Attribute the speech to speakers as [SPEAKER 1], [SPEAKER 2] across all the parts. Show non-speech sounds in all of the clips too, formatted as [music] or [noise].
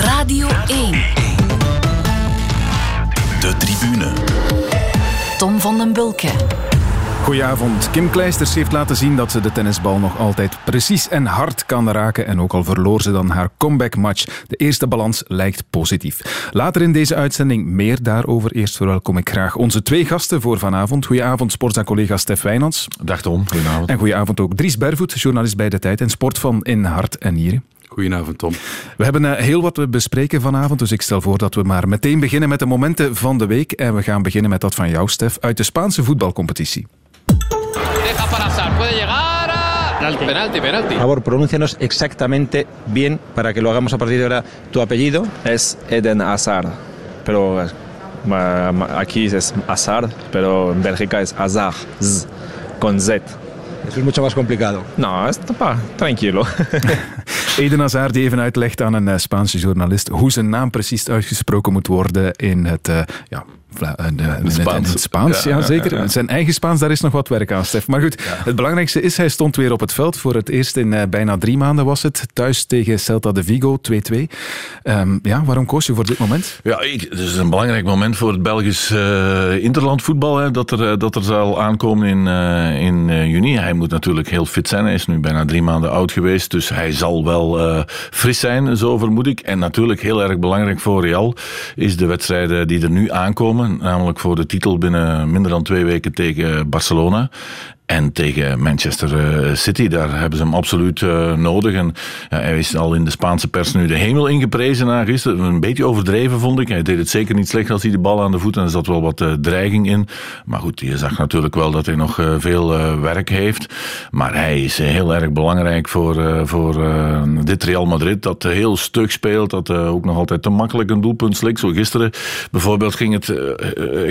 [SPEAKER 1] Radio 1.
[SPEAKER 2] De tribune.
[SPEAKER 1] Tom van den Bulke.
[SPEAKER 3] Goedenavond. Kim Kleisters heeft laten zien dat ze de tennisbal nog altijd precies en hard kan raken. En ook al verloor ze dan haar comeback-match. De eerste balans lijkt positief. Later in deze uitzending meer daarover. Eerst verwelkom ik graag onze twee gasten voor vanavond. Goedenavond, sportza-collega Stef Wijnands.
[SPEAKER 4] Dag Tom, goedenavond.
[SPEAKER 3] En goedenavond ook Dries Bervoet, journalist bij De Tijd en sportfan in hart en nieren.
[SPEAKER 4] Goedenavond, Tom.
[SPEAKER 3] We hebben uh, heel wat te bespreken vanavond, dus ik stel voor dat we maar meteen beginnen met de momenten van de week. En we gaan beginnen met dat van jou, Stef, uit de Spaanse voetbalcompetitie.
[SPEAKER 5] Deja para Hazard, puede llegar. Penalti, penalti. penalti.
[SPEAKER 6] Por favor, pronúncianos exactamente bien para que lo hagamos a partir de ahora. Tu apellido
[SPEAKER 7] es Eden Hazard, pero aquí es Hazard, pero en Bélgica es Hazard, Z, con Z.
[SPEAKER 6] Eso es mucho más complicado.
[SPEAKER 7] No, está tranquilo. [laughs]
[SPEAKER 3] Eden Hazard die even uitlegt aan een eh, Spaanse journalist hoe zijn naam precies uitgesproken moet worden in het, eh, ja, Vla- eh, de- in het- in
[SPEAKER 4] Spaans.
[SPEAKER 3] het Spaans. Ja,
[SPEAKER 4] Ja, ja,
[SPEAKER 3] zeker.
[SPEAKER 4] ja, ja.
[SPEAKER 3] Zijn eigen Spaans, daar is nog wat werk aan, Stef. Maar goed, het belangrijkste is, hij stond weer op het veld. Voor het eerst in eh, bijna drie maanden was het. Thuis tegen Celta de Vigo, 2-2. Ehm, ja, waarom koos je voor dit moment?
[SPEAKER 4] Ja, ik, het is een belangrijk moment voor het Belgisch eh, interlandvoetbal. Hè, dat, er, dat er zal aankomen in, in juni. Hij moet natuurlijk heel fit zijn. Hij is nu bijna drie maanden oud geweest. Dus hij zal wel fris zijn, zo vermoed ik. En natuurlijk heel erg belangrijk voor Real is de wedstrijden die er nu aankomen. Namelijk voor de titel binnen minder dan twee weken tegen Barcelona. En tegen Manchester eh, City, daar hebben ze hem absoluut eh, nodig. En hij is al in de Spaanse pers nu de hemel ingeprezen na gisteren. Een beetje overdreven vond ik. Hij deed het zeker niet slecht als hij de bal aan de voet en er zat wel wat eh, dreiging in. Maar goed, je zag natuurlijk wel dat hij nog veel werk heeft. Maar hij is heel erg belangrijk voor, voor dit Real Madrid. Dat heel stug speelt, dat ook nog altijd te makkelijk een doelpunt slikt. Zo gisteren bijvoorbeeld ging het,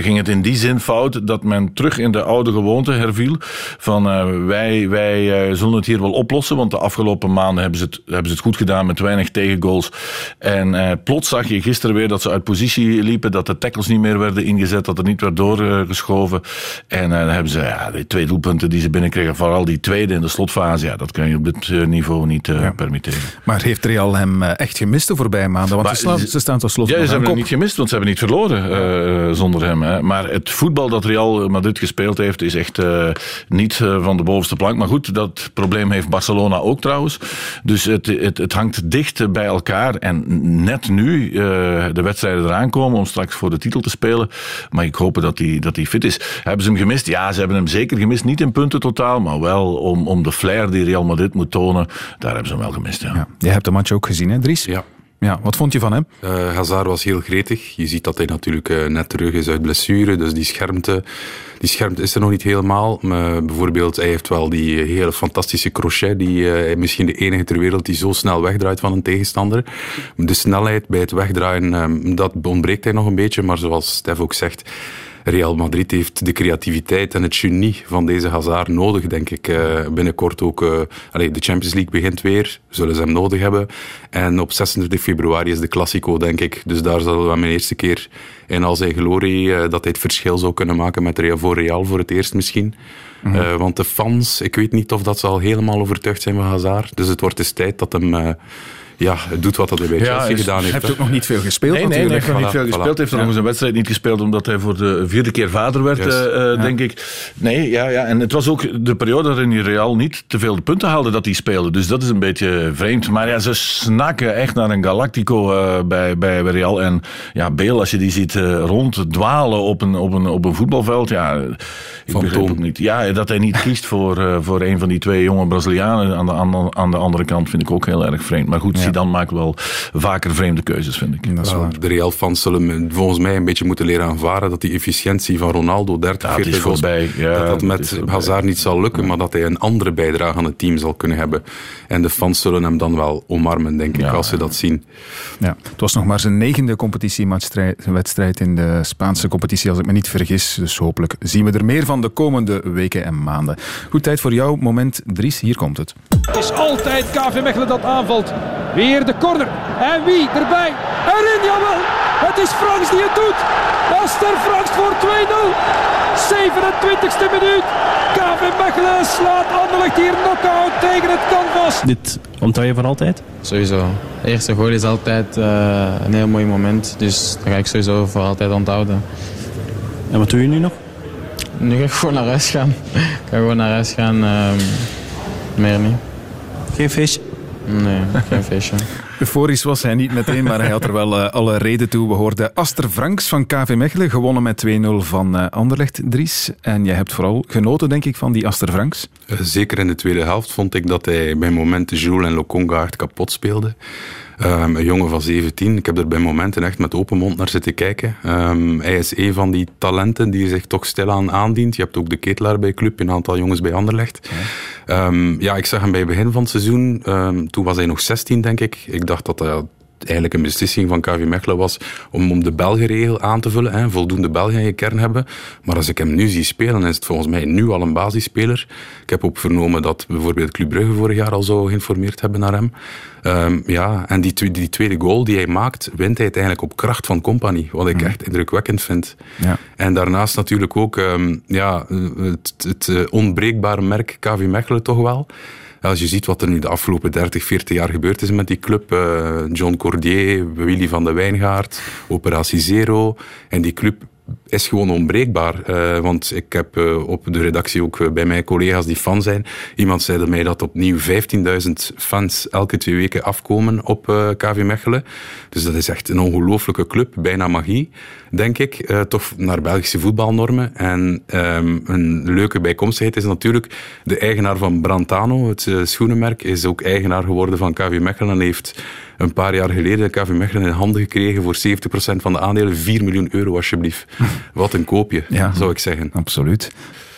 [SPEAKER 4] ging het in die zin fout dat men terug in de oude gewoonte herviel. Van eh, wij, wij eh, zullen het hier wel oplossen, want de afgelopen maanden hebben ze het, hebben ze het goed gedaan met weinig tegengoals. En eh, plots zag je gisteren weer dat ze uit positie liepen, dat de tackles niet meer werden ingezet, dat er niet werd doorgeschoven. En dan hebben ze ja, die twee doelpunten die ze binnenkregen, vooral die tweede in de slotfase, ja, dat kan je op dit niveau niet permitteren.
[SPEAKER 3] Maar heeft Real hem echt gemist de voorbije maanden? Want
[SPEAKER 4] Maar
[SPEAKER 3] ze, slaan-
[SPEAKER 4] ze-
[SPEAKER 3] ze staan tot slot
[SPEAKER 4] Ja, ze hebben hem niet gemist, want ze hebben niet verloren zonder hem. Hè. Maar het voetbal dat Real Madrid gespeeld heeft, is echt niet eh, van de bovenste plank. Maar goed, dat probleem heeft Barcelona ook trouwens. Dus het, het, het hangt dicht bij elkaar. En net nu eh, de wedstrijden eraan komen om straks voor de titel te spelen. Maar ik hoop dat hij dat hij fit is. Hebben ze hem gemist? Ja, ze hebben hem zeker gemist. Niet in punten totaal, maar wel om, om de flair die Real Madrid moet tonen. Daar hebben ze hem wel gemist, ja.
[SPEAKER 3] Ja. Jij hebt de match ook gezien, hè, Dries?
[SPEAKER 8] Ja.
[SPEAKER 3] Ja, wat vond je van hem?
[SPEAKER 8] Eh Hazard was heel gretig. Je ziet dat hij natuurlijk eh, net terug is uit blessure, dus die schermte, die schermte is er nog niet helemaal. Maar bijvoorbeeld, hij heeft wel die hele fantastische crochet, die eh, misschien de enige ter wereld die zo snel wegdraait van een tegenstander. De snelheid bij het wegdraaien, eh, dat ontbreekt hij nog een beetje, maar zoals Stef ook zegt, Real Madrid heeft de creativiteit en het genie van deze Hazard nodig, denk ik. eh, binnenkort ook, allee, de Champions League begint weer, zullen ze hem nodig hebben. En op 26 februari is de Classico, denk ik. Dus daar zal hij mijn eerste keer in al zijn glorie eh, dat hij het verschil zou kunnen maken met Real voor Real voor het eerst misschien. Eh, want de fans, ik weet niet of dat ze al helemaal overtuigd zijn van Hazard. Dus het wordt eens tijd dat hem ja, doet wat hij bij
[SPEAKER 4] Ja,
[SPEAKER 8] Chelsea
[SPEAKER 4] is-
[SPEAKER 8] gedaan
[SPEAKER 3] Hij
[SPEAKER 8] heeft.
[SPEAKER 3] heeft
[SPEAKER 8] hè.
[SPEAKER 3] ook nog niet veel gespeeld
[SPEAKER 4] Nee, nee, nee,
[SPEAKER 3] natuurlijk.
[SPEAKER 4] hij heeft nog niet
[SPEAKER 8] Voilà,
[SPEAKER 4] veel gespeeld.
[SPEAKER 8] voilà.
[SPEAKER 4] heeft er nog eens een wedstrijd niet gespeeld omdat hij voor de vierde keer vader werd, eh, eh, denk ik. Nee, ja, ja. En het was ook de periode waarin hij Real niet te veel de punten haalde dat hij speelde. Dus dat is een beetje vreemd. Maar ja, ze snakken echt naar een Galactico eh, bij, bij Real. En ja, Bale, als je die ziet eh, ronddwalen op een, op, een, op een voetbalveld, ja, ik begrijp ook niet. Ja, dat hij niet kiest voor, eh, voor een van die twee jonge Brazilianen aan de, aan, de- aan de andere kant vind ik ook heel erg vreemd. Maar goed, Zidane maakt wel vaker vreemde keuzes, vind ik.
[SPEAKER 3] Dat is
[SPEAKER 8] Wel,
[SPEAKER 3] waar.
[SPEAKER 8] de Real-fans zullen volgens mij een beetje moeten leren aanvaren dat die efficiëntie van Ronaldo 30,
[SPEAKER 4] Ja, het is
[SPEAKER 8] 40 goals,
[SPEAKER 4] voorbij. Ja,
[SPEAKER 8] dat dat met. Hazard niet zal lukken, maar dat hij een andere bijdrage aan het team zal kunnen hebben. En de fans zullen hem dan wel omarmen, denk ik,
[SPEAKER 4] Ja,
[SPEAKER 8] als ze dat zien.
[SPEAKER 3] Ja, het was nog maar zijn negende competitiewedstrijd in de Spaanse competitie, als ik me niet vergis. Dus hopelijk zien we er meer van de komende weken en maanden. Goed, tijd voor jouw moment, Dries. Hier komt het.
[SPEAKER 9] Het is altijd KV Mechelen dat aanvalt. Weer de corner. En wie erbij? Erin, jawel!
[SPEAKER 2] Het is Franks die het doet. Aster Franks voor 2-0. 27e minuut. KV Mechelen slaat Anderlecht hier knock-out tegen het canvas.
[SPEAKER 9] Dit onthoud je voor altijd?
[SPEAKER 10] Sowieso. De eerste goal is altijd uh, een heel mooi moment. Dus dat ga ik sowieso voor altijd onthouden.
[SPEAKER 9] En wat doe je nu nog?
[SPEAKER 10] Nu ga ik gewoon naar huis gaan. ik ga gewoon naar huis gaan. Uh, meer niet.
[SPEAKER 9] Geen feestje?
[SPEAKER 10] Nee, geen feestje.
[SPEAKER 3] Euforisch was hij niet meteen, maar hij had er wel uh, alle reden toe. We hoorden Aster Franks van KV Mechelen, gewonnen met 2-0 van uh, Anderlecht, Dries. En jij hebt vooral genoten, denk ik, van die Aster Franks.
[SPEAKER 8] Uh, zeker in de tweede helft vond ik dat hij bij momenten Jules en Lokonga echt kapot speelde. Um, een jongen van 17. Ik heb er bij momenten echt met open mond naar zitten kijken. Um, hij is een van die talenten die zich toch stilaan aandient. Je hebt ook de ketelaar bij club, een aantal jongens bij Anderlecht. Ja, um, ja ik zag hem bij het begin van het seizoen. toen was hij nog 16, denk ik. Ik dacht dat hij eigenlijk een beslissing van KV Mechelen was om, om de Belgenregel aan te vullen. Hè, voldoende Belgen in je kern hebben. Maar als ik hem nu zie spelen, is het volgens mij nu al een basisspeler. Ik heb ook vernomen dat bijvoorbeeld Club Brugge vorig jaar al zo geïnformeerd hebben naar hem. Um, ja, en die, die, tweede goal die hij maakt, wint hij uiteindelijk op kracht van compagnie. Wat ik mm. echt indrukwekkend vind.
[SPEAKER 3] Ja.
[SPEAKER 8] En daarnaast natuurlijk ook um, ja, het, het onbreekbare merk KV Mechelen toch wel. Als je ziet wat er nu de afgelopen 30, 40 jaar gebeurd is met die club. Uh, John Cordier, Willy van de Wijngaard, Operatie Zero. En die club is gewoon onbreekbaar. Uh, want ik heb uh, op de redactie ook uh, bij mijn collega's die fan zijn. Iemand zei mij dat opnieuw 15.000 fans elke twee weken afkomen op KV Mechelen. Dus dat is echt een ongelooflijke club, bijna magie, denk ik. toch naar Belgische voetbalnormen. En um, een leuke bijkomstigheid is natuurlijk de eigenaar van Brantano, het schoenenmerk, is ook eigenaar geworden van KV Mechelen en heeft een paar jaar geleden KV Mechelen in handen gekregen voor 70% van de aandelen. 4 miljoen euro alsjeblieft. Wat een koopje, ja, zou ik zeggen.
[SPEAKER 3] Absoluut.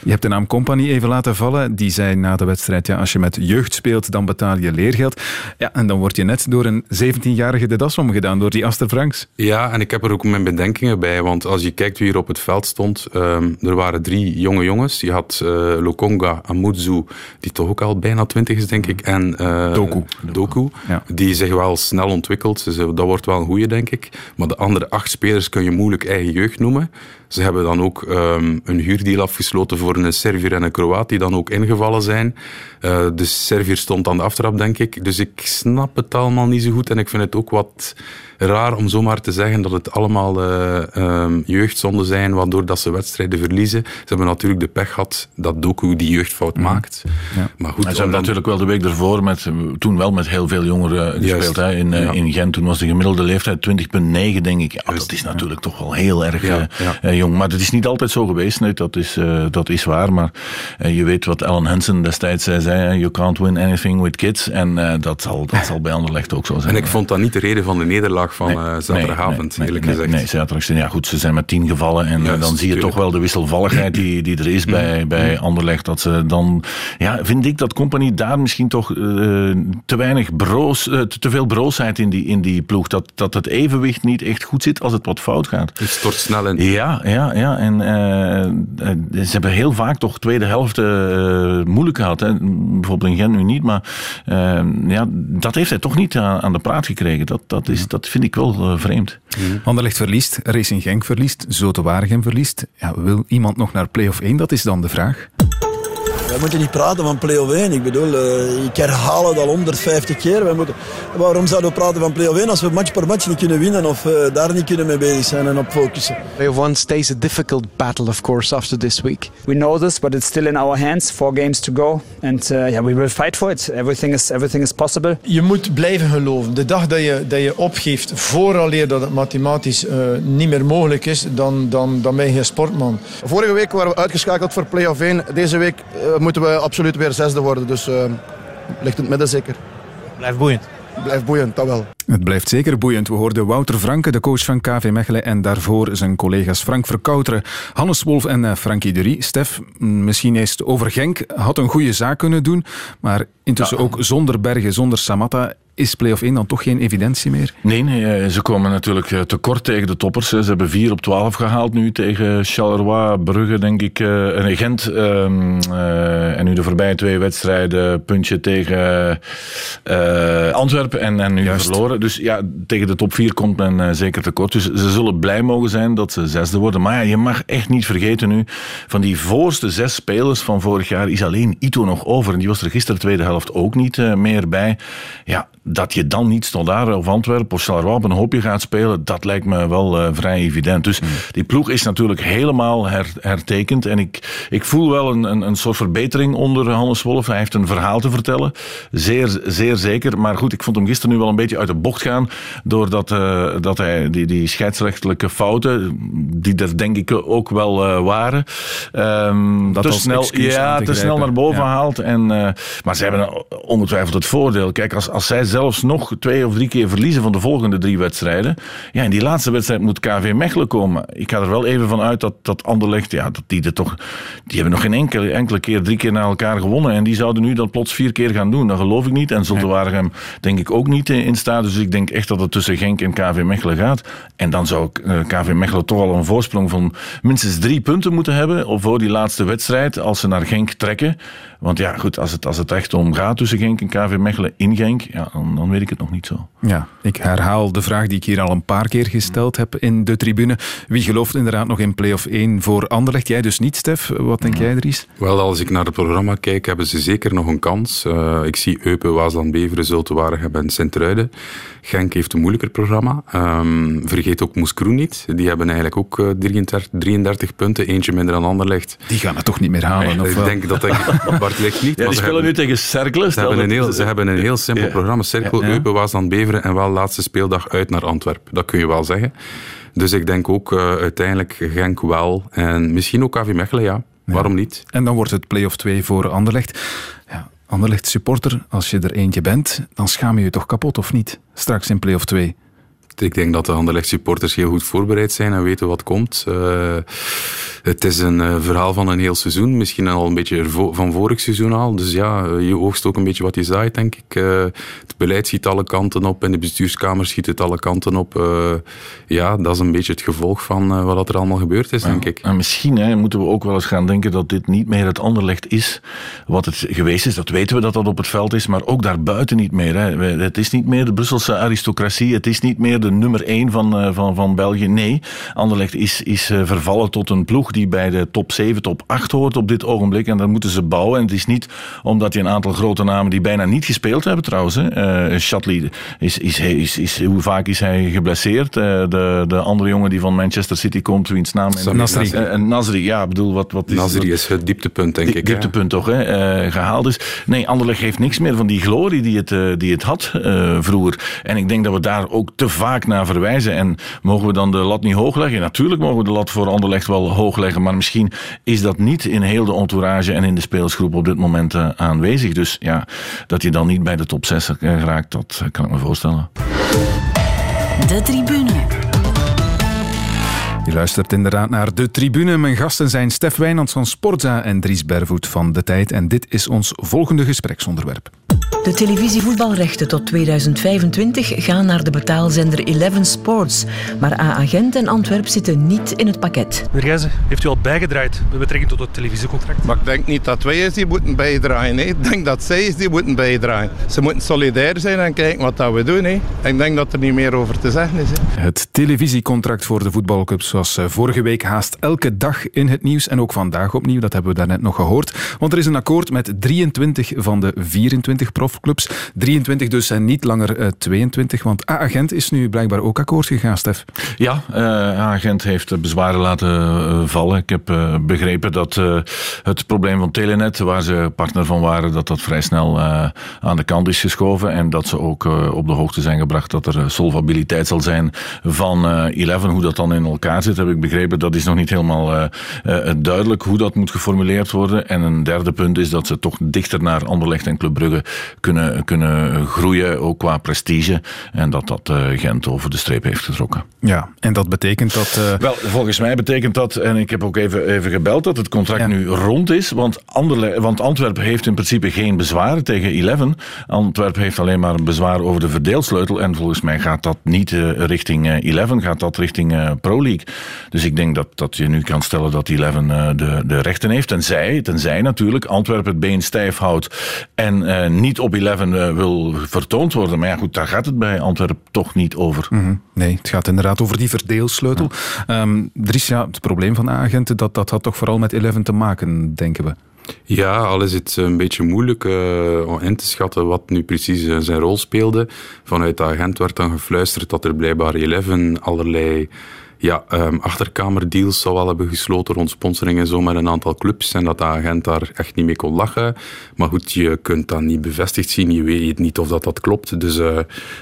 [SPEAKER 3] Je hebt de naam Company even laten vallen. Die zei na de wedstrijd, ja, als je met jeugd speelt, dan betaal je leergeld. Ja, en dan word je net door een 17-jarige de das omgedaan, door die Aster Franks.
[SPEAKER 8] Ja, en ik heb er ook mijn bedenkingen bij. Want als je kijkt wie hier op het veld stond, um, er waren drie jonge jongens. Je had uh, Lokonga Amuzu, die toch ook al bijna 20 is, denk ik. En uh,
[SPEAKER 3] Doku.
[SPEAKER 8] Doku ja. die zich wel snel ontwikkelt. Dus dat wordt wel een goeie, denk ik. Maar de andere acht spelers kun je moeilijk eigen jeugd noemen. Ze hebben dan ook um, een huurdeal afgesloten voor een Servier en een Kroaat, die dan ook ingevallen zijn. Uh, de Servier stond aan de aftrap, denk ik. Dus ik snap het allemaal niet zo goed en ik vind het ook wat raar om zomaar te zeggen dat het allemaal uh, um, jeugdzonden zijn, waardoor dat ze wedstrijden verliezen. Ze hebben natuurlijk de pech gehad dat Doku die jeugdfout mm. maakt.
[SPEAKER 4] Ja. Maar goed, ze hebben dan... natuurlijk wel de week ervoor met, toen wel met heel veel jongeren gespeeld. Hè. In, ja. in Gent toen was de gemiddelde leeftijd 20,9 denk ik. Ja, dat is natuurlijk toch wel heel erg uh, jong. Maar dat is niet altijd zo geweest. Nee, dat, is, uh, dat is waar. Maar je weet wat Alan Hansen destijds zei. You can't win anything with kids. En dat, zal, dat zal bij Anderlecht ook zo zijn.
[SPEAKER 8] En ik vond dat niet de reden van de nederlaag van nee, zaterdagavond,
[SPEAKER 4] nee,
[SPEAKER 8] eerlijk
[SPEAKER 4] nee,
[SPEAKER 8] gezegd.
[SPEAKER 4] Nee, zaterdag. Ja, goed, ze zijn met tien gevallen en Juist, dan zie je tuurlijk. toch wel de wisselvalligheid die, die er is bij, bij Anderlecht. Dat ze dan, ja, vind ik dat Company daar misschien toch te weinig broos, te, te, veel broosheid in die, in die ploeg. Dat, dat het evenwicht niet echt goed zit als het wat fout gaat.
[SPEAKER 8] Het stort snel in.
[SPEAKER 4] Ja, ja, ja. En ze hebben heel vaak toch tweede helft moeilijk gehad. Hè. Bijvoorbeeld in Gent nu niet, maar ja, dat heeft hij toch niet aan, aan de praat gekregen. Dat, dat, is, dat vind ik wel vreemd.
[SPEAKER 3] Mm. Anderlecht verliest, Racing Genk verliest, Zote Waregem verliest. Ja, wil iemand nog naar play-off 1? Dat is dan de vraag.
[SPEAKER 11] We moeten niet praten van play-off 1. Ik bedoel, uh, ik herhaal het al 150 keer. Wij moeten, waarom zouden we praten van play-off 1 als we match per match niet kunnen winnen of uh, daar niet kunnen mee bezig zijn en op focussen?
[SPEAKER 12] Play-off 1 stays a difficult battle, of course, after this week.
[SPEAKER 13] We know this, but it's still in our hands. Four games to go. And uh, yeah, we will fight for it. Everything is, everything is possible.
[SPEAKER 14] Je moet blijven geloven. De dag dat je, dat je opgeeft, vooraleer dat het mathematisch niet meer mogelijk is, dan, dan, dan ben je geen sportman.
[SPEAKER 15] Vorige week waren we uitgeschakeld voor play-off 1. Deze week moeten we absoluut weer zesde worden. Dus uh, ligt in het midden zeker.
[SPEAKER 12] Blijft boeiend.
[SPEAKER 15] Blijft boeiend, dat wel.
[SPEAKER 3] Het blijft zeker boeiend. We hoorden Wouter Franke, de coach van KV Mechelen, en daarvoor zijn collega's Frank Verkouteren, Hannes Wolf en uh, Frankie Dury. Stef, misschien eerst over Genk. Had een goede zaak kunnen doen, maar intussen ja. ook zonder Bergen, zonder Samatta is play-off 1 dan toch geen evidentie meer?
[SPEAKER 4] Nee, nee eh, ze komen natuurlijk eh, tekort tegen de toppers. Ze hebben 4 op 12 gehaald nu tegen Charleroi, Brugge, denk ik, uh, en Gent. Ehm, en nu de voorbije twee wedstrijden, puntje tegen Antwerpen en, en nu Juist. verloren. Dus ja, tegen de top 4 komt men zeker tekort. Dus ze zullen blij mogen zijn dat ze zesde worden. Maar ja, je mag echt niet vergeten nu, van die voorste zes spelers van vorig jaar is alleen Ito nog over. En die was er gisteren de tweede helft ook niet meer bij. Ja, dat je dan niet Standaard of Antwerpen of Charleroi op een hoopje gaat spelen, dat lijkt me wel uh, vrij evident. Dus hmm. die ploeg is natuurlijk helemaal her, hertekend. En ik, ik voel wel een, een, een soort verbetering onder Hannes Wolf. Hij heeft een verhaal te vertellen. Zeer, zeer zeker. Maar goed, ik vond hem gisteren nu wel een beetje uit de bocht gaan. Doordat uh, dat hij die, die scheidsrechtelijke fouten, die er denk ik ook wel uh, waren, um, dat te snel, ja, te snel naar boven ja. haalt. En, maar ze hebben ongetwijfeld het voordeel. Kijk, als, als zij zelfs nog twee of drie keer verliezen van de volgende drie wedstrijden. Ja, in die laatste wedstrijd moet KV Mechelen komen. Ik ga er wel even van uit dat, dat Anderlecht, ja, dat die er toch, die hebben nog geen enkele, enkele keer drie keer na elkaar gewonnen. En die zouden nu dat plots vier keer gaan doen. Dat geloof ik niet. En Zultewaregem denk ik ook niet in staat. Dus ik denk echt dat het tussen Genk en KV Mechelen gaat. En dan zou eh, KV Mechelen toch al een voorsprong van minstens drie punten moeten hebben voor die laatste wedstrijd. Als ze naar Genk trekken. Want ja, goed, als het, als het echt om gaat tussen Genk en KV Mechelen in Genk, ja, dan, dan weet ik het nog niet zo.
[SPEAKER 3] Ja, ik herhaal de vraag die ik hier al een paar keer gesteld heb in de tribune. Wie gelooft inderdaad nog in play-off 1 voor Anderlecht? Jij dus niet, Stef. Wat denk jij, Dries?
[SPEAKER 8] Wel, als ik naar het programma kijk, hebben ze zeker nog een kans. Uh, ik zie Eupen, Waasland, Beveren, Zultewaregem en Sint-Truiden. Genk heeft een moeilijker programma. Um, vergeet ook Moeskroen niet. Die hebben eigenlijk ook uh, 33, 33, punten, eentje minder dan Anderlecht.
[SPEAKER 3] Die gaan het toch niet meer halen?
[SPEAKER 8] Nee, ik denk dat ik, [laughs] Niet.
[SPEAKER 4] Ja, die spelen nu tegen Cercle.
[SPEAKER 8] Ze hebben een heel, ze hebben een heel simpel ja. programma. Cercle, ja, Eupen, Waasland, Beveren en wel laatste speeldag uit naar Antwerpen. Dat kun je wel zeggen. Dus ik denk ook uh, uiteindelijk Genk wel. En misschien ook KV Mechelen, ja. Waarom niet?
[SPEAKER 3] En dan wordt het play-off 2 voor Anderlecht. Ja, Anderlecht supporter, als je er eentje bent, dan schaam je je toch kapot, of niet? Straks in play-off 2.
[SPEAKER 8] Ik denk dat de Anderlecht supporters heel goed voorbereid zijn en weten wat komt. Uh, het is een uh, verhaal van een heel seizoen, misschien al een beetje van vorig seizoen al. Dus ja, je oogst ook een beetje wat je zaait, denk ik. Uh, het beleid schiet alle kanten op en de bestuurskamer schiet het alle kanten op. ja, dat is een beetje het gevolg van wat er allemaal gebeurd is, denk ik.
[SPEAKER 4] En misschien hè, moeten we ook wel eens gaan denken dat dit niet meer het Anderlecht is wat het geweest is. Dat weten we dat dat op het veld is, maar ook daarbuiten niet meer. Hè. Het is niet meer de Brusselse aristocratie, het is niet meer de nummer één van, uh, van, van België. Nee, Anderlecht is, is uh, vervallen tot een ploeg die bij de top 7, top 8 hoort op dit ogenblik. En dan moeten ze bouwen. En het is niet omdat je een aantal grote namen die bijna niet gespeeld hebben trouwens. Uh, Shatley is, is, is, is, hoe vaak is hij geblesseerd? de, de andere jongen die van Manchester City komt, wiens naam...
[SPEAKER 3] Nasri.
[SPEAKER 4] Nasri, ja, bedoel, wat, wat is
[SPEAKER 8] Nasri is het dieptepunt, denk ik.
[SPEAKER 4] Dieptepunt toch, hè? gehaald is. Nee, Anderlecht heeft niks meer van die glorie die het, die het had vroeger. En ik denk dat we daar ook te vaak naar verwijzen. En mogen we dan de lat niet hoog leggen? Natuurlijk mogen we de lat voor Anderlecht wel hoog leggen, maar misschien is dat niet in heel de entourage en in de speelsgroep op dit moment uh, aanwezig. Dus ja, dat je dan niet bij de top 6 raakt, dat kan ik me voorstellen.
[SPEAKER 1] De tribune.
[SPEAKER 3] Je luistert inderdaad naar De Tribune. Mijn gasten zijn Stef Wijnands van Sportza en Dries Bervoet van De Tijd. En dit is ons volgende gespreksonderwerp.
[SPEAKER 16] De televisievoetbalrechten tot 2025 gaan naar de betaalzender Eleven Sports. Maar A-agent en Antwerp zitten niet in het pakket.
[SPEAKER 17] Meneer heeft u al bijgedraaid met betrekking tot het televisiecontract?
[SPEAKER 18] Maar ik denk niet dat wij eens die moeten bijdragen. Nee. Ik denk dat zij eens die moeten bijdragen. Ze moeten solidair zijn en kijken wat dat we doen. Ik denk dat er niet meer over te zeggen is.
[SPEAKER 3] Het televisiecontract voor de voetbalclubs was eh, vorige week haast elke dag in het nieuws. En ook vandaag opnieuw, dat hebben we daarnet nog gehoord. Want er is een akkoord met 23 van de 24 profclubs. 23 dus en niet langer uh, 22. Want A-agent is nu blijkbaar ook akkoord gegaan, Stef.
[SPEAKER 4] Ja, uh, A-agent heeft bezwaren laten vallen. Ik heb begrepen dat het probleem van Telenet, waar ze partner van waren, dat dat vrij snel aan de kant is geschoven. En dat ze ook op de hoogte zijn gebracht dat er solvabiliteit zal zijn van Eleven. Hoe dat dan in elkaar zit, heb ik begrepen. Dat is nog niet helemaal duidelijk hoe dat moet geformuleerd worden. En een derde punt is dat ze toch dichter naar Anderlecht en Club Brugge kunnen, kunnen groeien, ook qua prestige. En dat dat Gent over de streep heeft getrokken.
[SPEAKER 3] Ja, en dat betekent dat...
[SPEAKER 4] Wel, volgens mij betekent dat, en ik heb ook even, even gebeld, dat het contract nu rond is. Want, Anderle want Antwerpen heeft in principe geen bezwaar tegen Eleven. Antwerpen heeft alleen maar een bezwaar over de verdeelsleutel. En volgens mij gaat dat niet richting Eleven, gaat dat richting Pro League. Dus ik denk dat, dat je nu kan stellen dat Eleven de, de rechten heeft. Tenzij, tenzij natuurlijk Antwerpen het been stijf houdt en niet op Eleven wil vertoond worden. Maar ja, goed, daar gaat het bij Antwerpen toch niet over.
[SPEAKER 3] Mhm. Nee, het gaat inderdaad over die verdeelsleutel. Ja. Um, Dries, ja, het probleem van agenten, dat, dat had toch vooral met Eleven te maken, denken we.
[SPEAKER 8] Ja, al is het een beetje moeilijk uh, om in te schatten wat nu precies uh, zijn rol speelde. Vanuit de agent werd dan gefluisterd dat er blijkbaar Eleven allerlei ja, um, achterkamerdeals zou wel hebben gesloten rond sponsoring en zo met een aantal clubs en dat de agent daar echt niet mee kon lachen. Maar goed, je kunt dat niet bevestigd zien, je weet niet of dat, dat klopt. Dus uh,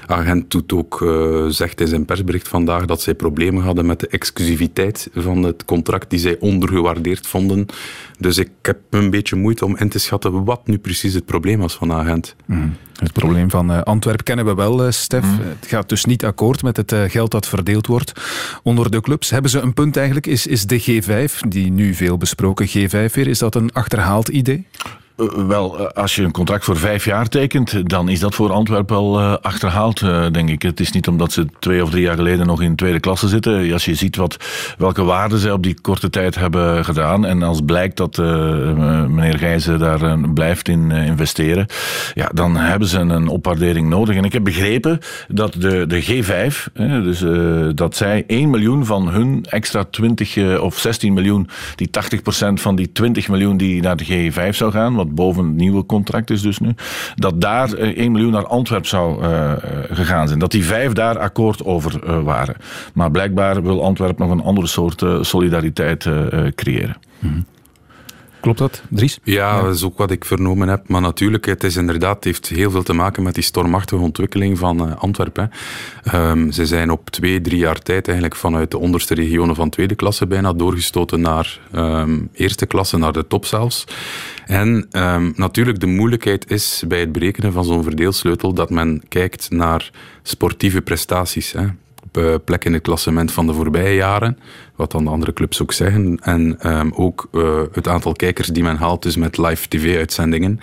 [SPEAKER 8] agent doet ook, uh, zegt in zijn persbericht vandaag dat zij problemen hadden met de exclusiviteit van het contract die zij ondergewaardeerd vonden. Dus ik heb een beetje moeite om in te schatten wat nu precies het probleem was van de agent.
[SPEAKER 3] Mm. Het probleem van uh, Antwerpen kennen we wel, uh, Stef. Mm. Het gaat dus niet akkoord met het uh, geld dat verdeeld wordt onder de clubs. Hebben ze een punt eigenlijk? Is, is de G5, die nu veel besproken G5 weer, is dat een achterhaald idee?
[SPEAKER 4] Uh, wel, als je een contract voor vijf jaar tekent, dan is dat voor Antwerpen wel uh, achterhaald, denk ik. Het is niet omdat ze twee of drie jaar geleden nog in tweede klasse zitten. Als je ziet wat, welke waarden zij op die korte tijd hebben gedaan en als blijkt dat meneer Gijzen daar blijft in investeren, ja, dan hebben ze een opwaardering nodig. En ik heb begrepen dat de, de G5, dus dat zij 1 miljoen van hun extra 20 of 16 miljoen, die 80% van die 20 miljoen die naar de G5 zou gaan, boven het nieuwe contract is dus nu, dat daar 1 eh, miljoen naar Antwerpen zou uh, gegaan zijn. Dat die vijf daar akkoord over uh, waren. Maar blijkbaar wil Antwerpen nog een andere soort solidariteit creëren.
[SPEAKER 3] -hmm. Klopt dat, Dries?
[SPEAKER 8] Ja, dat is ook wat ik vernomen heb. Maar natuurlijk, het is inderdaad, heeft heel veel te maken met die stormachtige ontwikkeling van uh, Antwerpen. Um, ze zijn op twee, drie jaar tijd eigenlijk vanuit de onderste regionen van tweede klasse bijna doorgestoten naar um, eerste klasse, naar de top zelfs. En um, natuurlijk, de moeilijkheid is bij het berekenen van zo'n verdeelsleutel dat men kijkt naar sportieve prestaties. Hè plek in het klassement van de voorbije jaren, wat dan de andere clubs ook zeggen. En um, ook uh, het aantal kijkers die men haalt, dus met live tv-uitzendingen.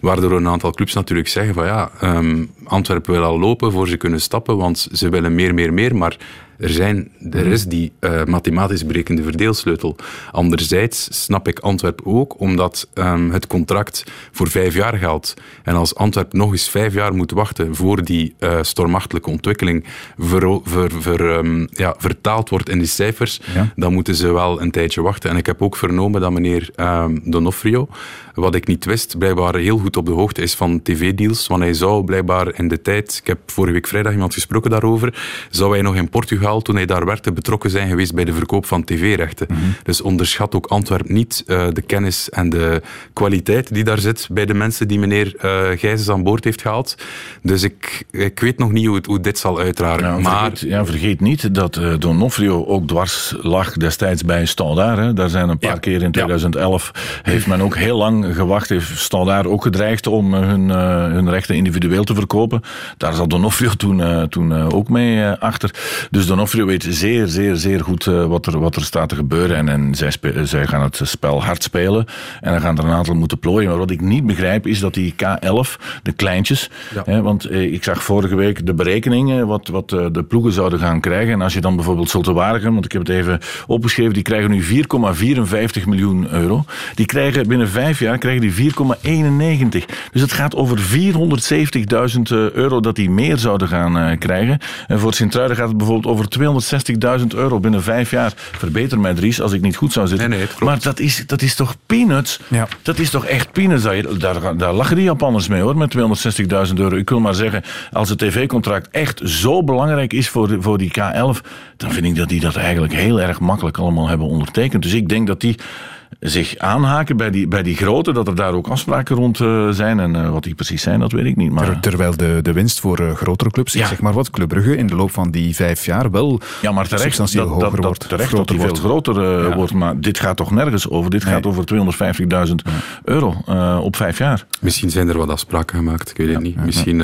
[SPEAKER 8] Waardoor een aantal clubs natuurlijk zeggen van ja, um, Antwerpen wil al lopen voor ze kunnen stappen, want ze willen meer, meer, meer, maar er, zijn, er is die uh, mathematisch berekende verdeelsleutel. Anderzijds snap ik Antwerpen ook, omdat um, het contract voor vijf jaar geldt. En als Antwerpen nog eens vijf jaar moet wachten voor die uh, stormachtelijke ontwikkeling ja, vertaald wordt in die cijfers, ja. dan moeten ze wel een tijdje wachten. En ik heb ook vernomen dat meneer um, Donofrio, wat ik niet wist, blijkbaar heel goed op de hoogte is van tv-deals. Want hij zou blijkbaar in de tijd, ik heb vorige week vrijdag iemand gesproken daarover, zou hij nog in Portugal, toen hij daar werkte, betrokken zijn geweest bij de verkoop van tv-rechten. Mm -hmm. Dus onderschat ook Antwerpen niet uh, de kennis en de kwaliteit die daar zit bij de mensen die meneer uh, Gijzes aan boord heeft gehaald. Dus ik, ik weet nog niet hoe, het, hoe dit zal uitdragen.
[SPEAKER 4] Ja,
[SPEAKER 8] maar...
[SPEAKER 4] vergeet, ja, vergeet niet dat uh, Donofrio ook dwars lag destijds bij Standaard. Daar zijn een paar ja. keer in 2011, ja. heeft men ook heel lang gewacht. Heeft Standaard ook gedreigd om hun, hun rechten individueel te verkopen. Daar zat Donofrio toen, toen ook mee achter. Dus Donofrio weet zeer, zeer, zeer goed wat, er, wat er staat te gebeuren. En, en zij, zij gaan het spel hard spelen. En dan gaan er een aantal moeten plooien. Maar wat ik niet begrijp is dat die K11, de kleintjes. Ja. Hè, want eh, ik zag vorige week de berekeningen wat, wat de ploegen zouden gaan krijgen. En als je dan bijvoorbeeld Zulte Waregem, want ik heb het even opgeschreven, die krijgen nu 4,54 miljoen euro. Die krijgen binnen vijf jaar krijgen die 4,91. Dus het gaat over 470.000 euro dat die meer zouden gaan uh, krijgen. En voor Sint-Truiden gaat het bijvoorbeeld over 260.000 euro binnen vijf jaar. Verbeter mij, Dries, als ik niet goed zou zitten.
[SPEAKER 8] Nee, nee,
[SPEAKER 4] maar dat is, dat is toch peanuts?
[SPEAKER 3] Ja.
[SPEAKER 4] Dat is toch echt peanuts? Daar, daar lachen die Japanners mee hoor, met 260.000 euro. Ik wil maar zeggen, als het tv-contract echt zo belangrijk is voor, voor die K11, dan vind ik dat die dat eigenlijk heel erg makkelijk allemaal hebben ondertekend. Dus ik denk dat die zich aanhaken bij die, bij die grote, dat er daar ook afspraken rond uh, zijn. En uh, wat die precies zijn, dat weet ik niet. Maar...
[SPEAKER 3] Terwijl de, de winst voor uh, grotere clubs, ja. zeg maar wat, Club Brugge in de loop van die vijf jaar wel
[SPEAKER 4] ja, maar terecht,
[SPEAKER 3] substantieel
[SPEAKER 4] dat,
[SPEAKER 3] hoger
[SPEAKER 4] dat,
[SPEAKER 3] wordt.
[SPEAKER 4] Terecht
[SPEAKER 3] groter
[SPEAKER 4] dat die veel groter ja. wordt. Maar dit gaat toch nergens over? Dit nee. gaat over 250.000 euro op vijf jaar.
[SPEAKER 8] Misschien zijn er wat afspraken gemaakt, ik weet het niet. Misschien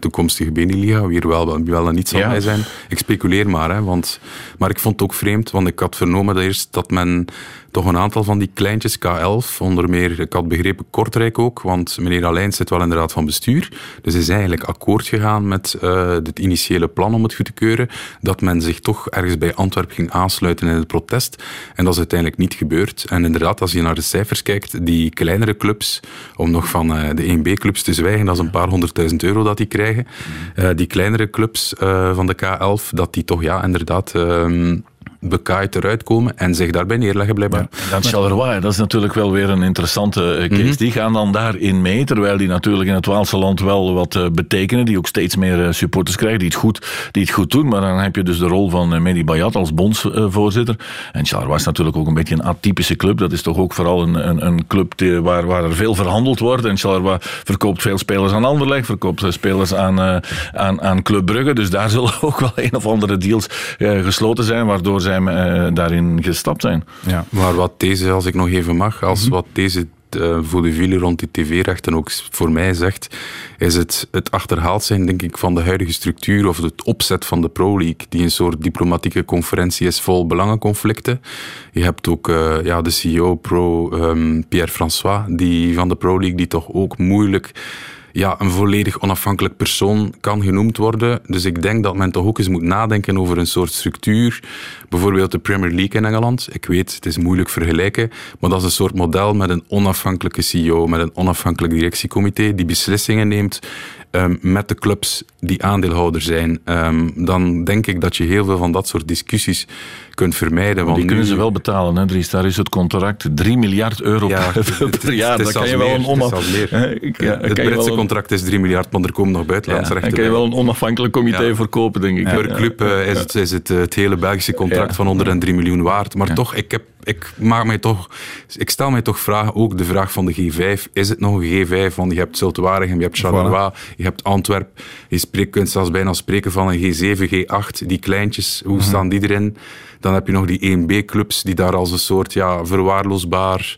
[SPEAKER 8] toekomstige Beneliga, wie er wel, wie wel en niet zal bij zijn. Ik speculeer maar, hè, want, maar ik vond het ook vreemd, want ik had vernomen dat eerst dat men toch een aantal van die kleintjes, K11, onder meer, ik had begrepen Kortrijk ook, want meneer Alijn zit wel in de raad van bestuur. Dus is eigenlijk akkoord gegaan met uh, het initiële plan om het goed te keuren, dat men zich toch ergens bij Antwerpen ging aansluiten in het protest. En dat is uiteindelijk niet gebeurd. En inderdaad, als je naar de cijfers kijkt, die kleinere clubs, om nog van uh, de 1B-clubs te zwijgen, dat is een paar honderdduizend euro dat die krijgen. Uh, die kleinere clubs van de K11, dat die toch ja, inderdaad bekaaid eruit komen en zich daarbij neerleggen blijkbaar. Ja,
[SPEAKER 4] dan Charleroi, dat is natuurlijk wel weer een interessante case. Mm -hmm. Die gaan dan daarin mee, terwijl die natuurlijk in het Waalse land wel wat uh, betekenen, die ook steeds meer uh, supporters krijgen, die het, goed, die het goed doen. Maar dan heb je dus de rol van Mehdi Bayat als bondsvoorzitter. en Charleroi is natuurlijk ook een beetje een atypische club. Dat is toch ook vooral een, een, een club die, waar, waar er veel verhandeld wordt. En Charleroi verkoopt veel spelers aan Anderlecht, verkoopt spelers aan, aan, aan Club Brugge. Dus daar zullen [laughs] ook wel een of andere deals gesloten zijn, waardoor zij uh, daarin gestapt zijn.
[SPEAKER 8] Ja. Maar wat deze, als ik nog even mag, als mm -hmm. wat deze uh, voor de file rond die tv-rechten ook voor mij zegt, is het, het achterhaald zijn, denk ik, van de huidige structuur of het opzet van de Pro League, die een soort diplomatieke conferentie is vol belangenconflicten. Je hebt ook uh, ja, de CEO, Pro um, Pierre François, die van de Pro League, die toch ook moeilijk ja, een volledig onafhankelijk persoon kan genoemd worden. Dus ik denk dat men toch ook eens moet nadenken over een soort structuur. Bijvoorbeeld de Premier League in Engeland. Ik weet, het is moeilijk vergelijken, maar dat is een soort model met een onafhankelijke CEO, met een onafhankelijk directiecomité die beslissingen neemt um, met de clubs die aandeelhouder zijn. Um, dan denk ik dat je heel veel van dat soort discussies kunt vermijden.
[SPEAKER 4] Want die kunnen nu... ze wel betalen, hè, Dries. Daar is het contract 3 miljard euro ja, [laughs] per, per jaar.
[SPEAKER 8] Dat [laughs] kan je wel een onaf... Ja, het Britse een... contract is 3 miljard, maar er komen nog buitenlandse
[SPEAKER 4] ja,
[SPEAKER 8] rechten
[SPEAKER 4] Dan kan je wel een onafhankelijk comité verkopen, denk ik.
[SPEAKER 8] Per club uh, is, het, is het, het hele Belgische contract van 103 miljoen waard. Maar toch, ik heb ik maak mij toch, ik stel mij toch vragen, ook de vraag van de G5. Is het nog een G5? Want je hebt Zultewaregem, je hebt Charleroi, voilà. je hebt Antwerp. Je spreekt, kunt zelfs bijna spreken van een G7, G8. Die kleintjes, hoe mm -hmm. staan die erin? Dan heb je nog die 1B-clubs die daar als een soort ja, verwaarloosbaar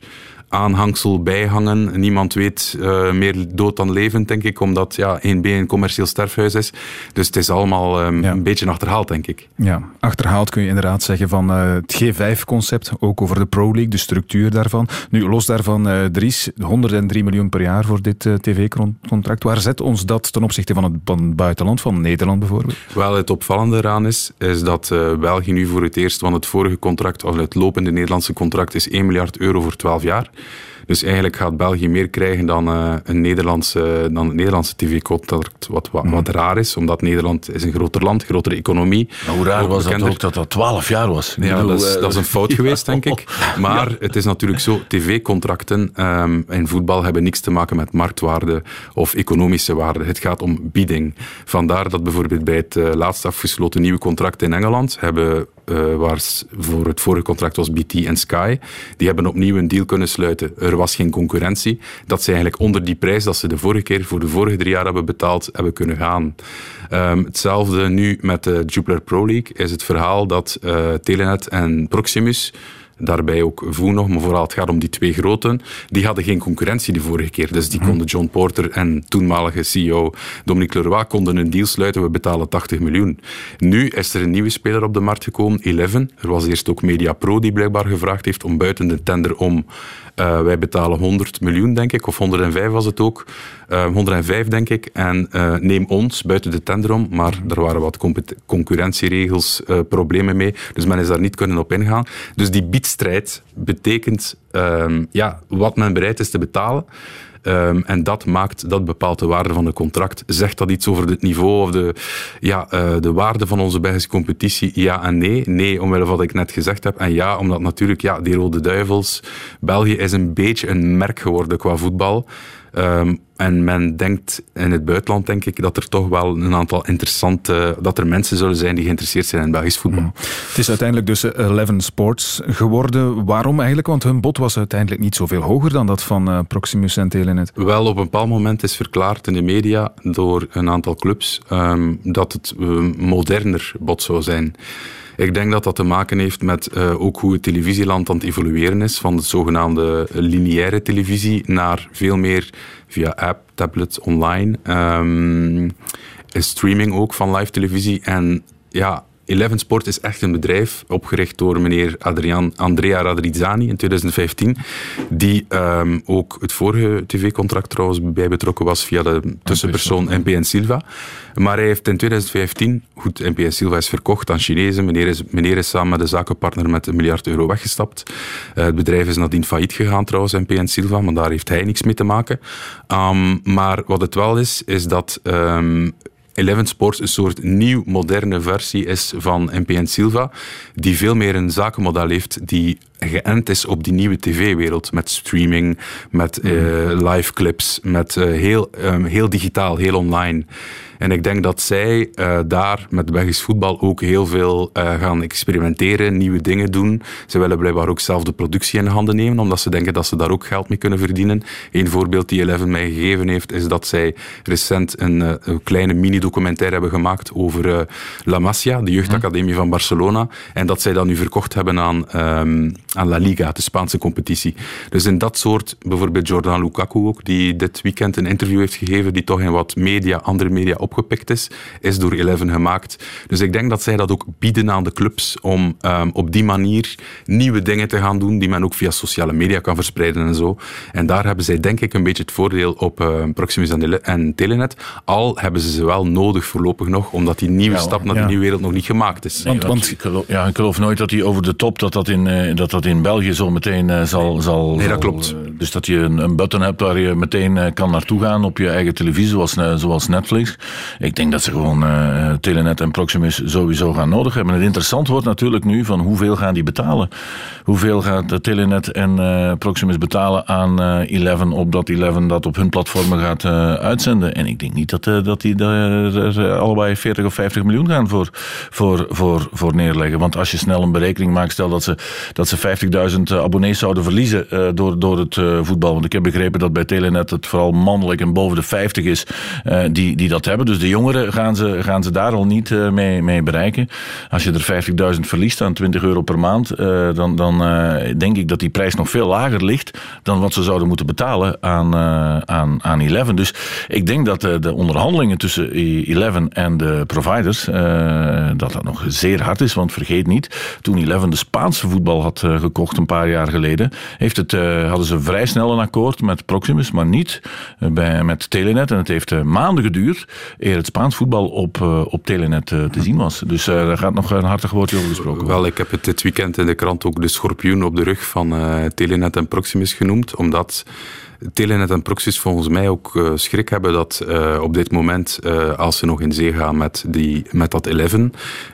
[SPEAKER 8] aanhangsel bijhangen. Niemand weet uh, meer dood dan levend, denk ik, omdat ja, 1B een commercieel sterfhuis is. Dus het is allemaal um, ja. een beetje achterhaald, denk ik.
[SPEAKER 3] Ja, achterhaald kun je inderdaad zeggen van uh, het G5-concept, ook over de Pro League, de structuur daarvan. Nu, los daarvan, uh, Dries, 103 miljoen per jaar voor dit tv-contract. Waar zet ons dat ten opzichte van het, van het buitenland, van Nederland bijvoorbeeld?
[SPEAKER 8] Wel, het opvallende eraan is, is dat België nu voor het eerst, want het vorige contract, of het lopende Nederlandse contract, is 1 miljard euro voor 12 jaar. Dus eigenlijk gaat België meer krijgen dan, uh, een Nederlandse, dan het Nederlandse tv-contract, wat, wat, wat, raar is, omdat Nederland is een groter land, grotere economie.
[SPEAKER 4] Maar hoe raar ook was bekender. dat ook dat dat 12 jaar was?
[SPEAKER 8] Ja, bedoel, dat, is, dat is een fout [laughs] geweest, denk ik. [laughs] Maar ja. het is natuurlijk zo, tv-contracten um, in voetbal hebben niks te maken met marktwaarde of economische waarde. Het gaat om bieding. Vandaar dat bijvoorbeeld bij het uh, laatst afgesloten nieuwe contract in Engeland hebben uh, waar voor het vorige contract was BT en Sky. Die hebben opnieuw een deal kunnen sluiten. Er was geen concurrentie. Dat ze eigenlijk onder die prijs dat ze de vorige keer voor de vorige drie jaar hebben betaald, hebben kunnen gaan. Um, hetzelfde nu met de Jupiler Pro League is het verhaal dat uh, Telenet en Proximus Daarbij ook Voe nog, maar vooral het gaat om die twee groten. Die hadden geen concurrentie de vorige keer. Dus die konden John Porter en toenmalige CEO Dominique Leroy konden een deal sluiten. We betalen 80 miljoen. Nu is er een nieuwe speler op de markt gekomen, Eleven. Er was eerst ook Media Pro die blijkbaar gevraagd heeft om buiten de tender om Uh, wij betalen 100 miljoen, denk ik, of 105 was het ook. Uh, 105, denk ik. En uh, neem ons buiten de tender om, maar er waren wat concurrentieregels, problemen mee. Dus men is daar niet kunnen op ingaan. Dus die betekent ehm, ja, wat men bereid is te betalen. Um, en dat maakt, dat bepaalt de waarde van het contract. Zegt dat iets over het niveau of de, ja, uh, de waarde van onze Belgische competitie? Ja en nee. Nee, omwille van wat ik net gezegd heb. En ja, omdat natuurlijk ja, die Rode Duivels, België is een beetje een merk geworden qua voetbal. Ehm, en men denkt in het buitenland, denk ik, dat er toch wel een aantal interessante, dat er mensen zullen zijn die geïnteresseerd zijn in Belgisch voetbal.
[SPEAKER 3] Mm. Het is uiteindelijk dus Eleven Sports geworden. Waarom eigenlijk? Want hun bod was uiteindelijk niet zoveel hoger dan dat van uh, Proximus en Telenet.
[SPEAKER 8] Wel, op een bepaald moment is verklaard in de media door een aantal clubs um, dat het um, moderner bod zou zijn. Ik denk dat dat te maken heeft met uh, ook hoe het televisieland aan het evolueren is. Van de zogenaamde lineaire televisie naar veel meer via app, tablet, online. Um, streaming ook van live televisie. En ja, Eleven Sport is echt een bedrijf, opgericht door meneer Adrian, Andrea Radrizzani in 2015, die um, ook het vorige tv-contract trouwens bij betrokken was via de tussenpersoon NPN Silva. Maar hij heeft in 2015, goed, NPN Silva is verkocht aan Chinezen, meneer is, meneer is samen met de zakenpartner met een miljard euro weggestapt. Uh, het bedrijf is nadien failliet gegaan trouwens, NPN Silva, maar daar heeft hij niks mee te maken. Um, maar wat het wel is, is dat um, Eleven Sports een soort nieuw, moderne versie is van NPN Silva, die veel meer een zakenmodel heeft die geënt is op die nieuwe tv-wereld, met streaming, met uh, live clips, met uh, heel, um, heel digitaal, heel online. En ik denk dat zij uh, daar met Belgisch voetbal ook heel veel uh, gaan experimenteren, nieuwe dingen doen. Ze willen blijkbaar ook zelf de productie in handen nemen, omdat ze denken dat ze daar ook geld mee kunnen verdienen. Een voorbeeld die Eleven mij gegeven heeft, is dat zij recent een, uh, een kleine mini-documentaire hebben gemaakt over La Masia, de jeugdacademie van Barcelona. En dat zij dat nu verkocht hebben aan, um, aan La Liga, de Spaanse competitie. Dus in dat soort, bijvoorbeeld Jordan Lukaku ook, die dit weekend een interview heeft gegeven, die toch in wat media, andere media opgepikt is, is door Eleven gemaakt. Dus ik denk dat zij dat ook bieden aan de clubs om um, op die manier nieuwe dingen te gaan doen die men ook via sociale media kan verspreiden en zo. En daar hebben zij denk ik een beetje het voordeel op uh, Proximus en, en, Telenet. Al hebben ze ze wel nodig voorlopig nog, omdat die nieuwe ja, stap naar ja. de nieuwe wereld nog niet gemaakt is.
[SPEAKER 4] Want, want ik, geloof, ja, ik geloof nooit dat die over de top, dat dat in, uh, dat dat in België zo meteen uh, zal,
[SPEAKER 8] nee.
[SPEAKER 4] zal...
[SPEAKER 8] Nee, dat klopt.
[SPEAKER 4] Uh, dus dat je een, een, button hebt waar je meteen uh, kan naartoe gaan op je eigen televisie, zoals, zoals Netflix. Ik denk dat ze gewoon uh, Telenet en Proximus sowieso gaan nodig hebben. Het interessant wordt natuurlijk nu van hoeveel gaan die betalen. Hoeveel gaat Telenet en uh, Proximus betalen aan Eleven, opdat Eleven dat op hun platformen gaat uitzenden. En ik denk niet dat, dat die er allebei 40 of 50 miljoen gaan voor, voor, voor, voor neerleggen. Want als je snel een berekening maakt, stel dat ze, dat ze 50.000 abonnees zouden verliezen door, door het voetbal. Want ik heb begrepen dat bij Telenet het vooral mannelijk en boven de 50 is die, die dat hebben. Dus de jongeren gaan ze, gaan ze daar al niet uh, mee, mee bereiken. Als je er 50.000 verliest aan 20 euro per maand, uh, dan, dan uh, denk ik dat die prijs nog veel lager ligt dan wat ze zouden moeten betalen aan, aan, aan Eleven. Dus ik denk dat de onderhandelingen tussen Eleven en de providers, dat dat nog zeer hard is. Want vergeet niet, toen Eleven de Spaanse voetbal had gekocht een paar jaar geleden, heeft het, hadden ze vrij snel een akkoord met Proximus, maar niet bij, met Telenet. En het heeft maanden geduurd eer het Spaans voetbal op, uh, op Telenet uh, te zien was. Dus uh, daar gaat nog een hartig woordje over gesproken
[SPEAKER 8] Wel, ik heb het dit weekend in de krant ook de schorpioen op de rug van Telenet en Proximus genoemd, omdat Telenet en Proximus volgens mij ook uh, schrik hebben dat uh, op dit moment, uh, als ze nog in zee gaan met, die, met dat 11,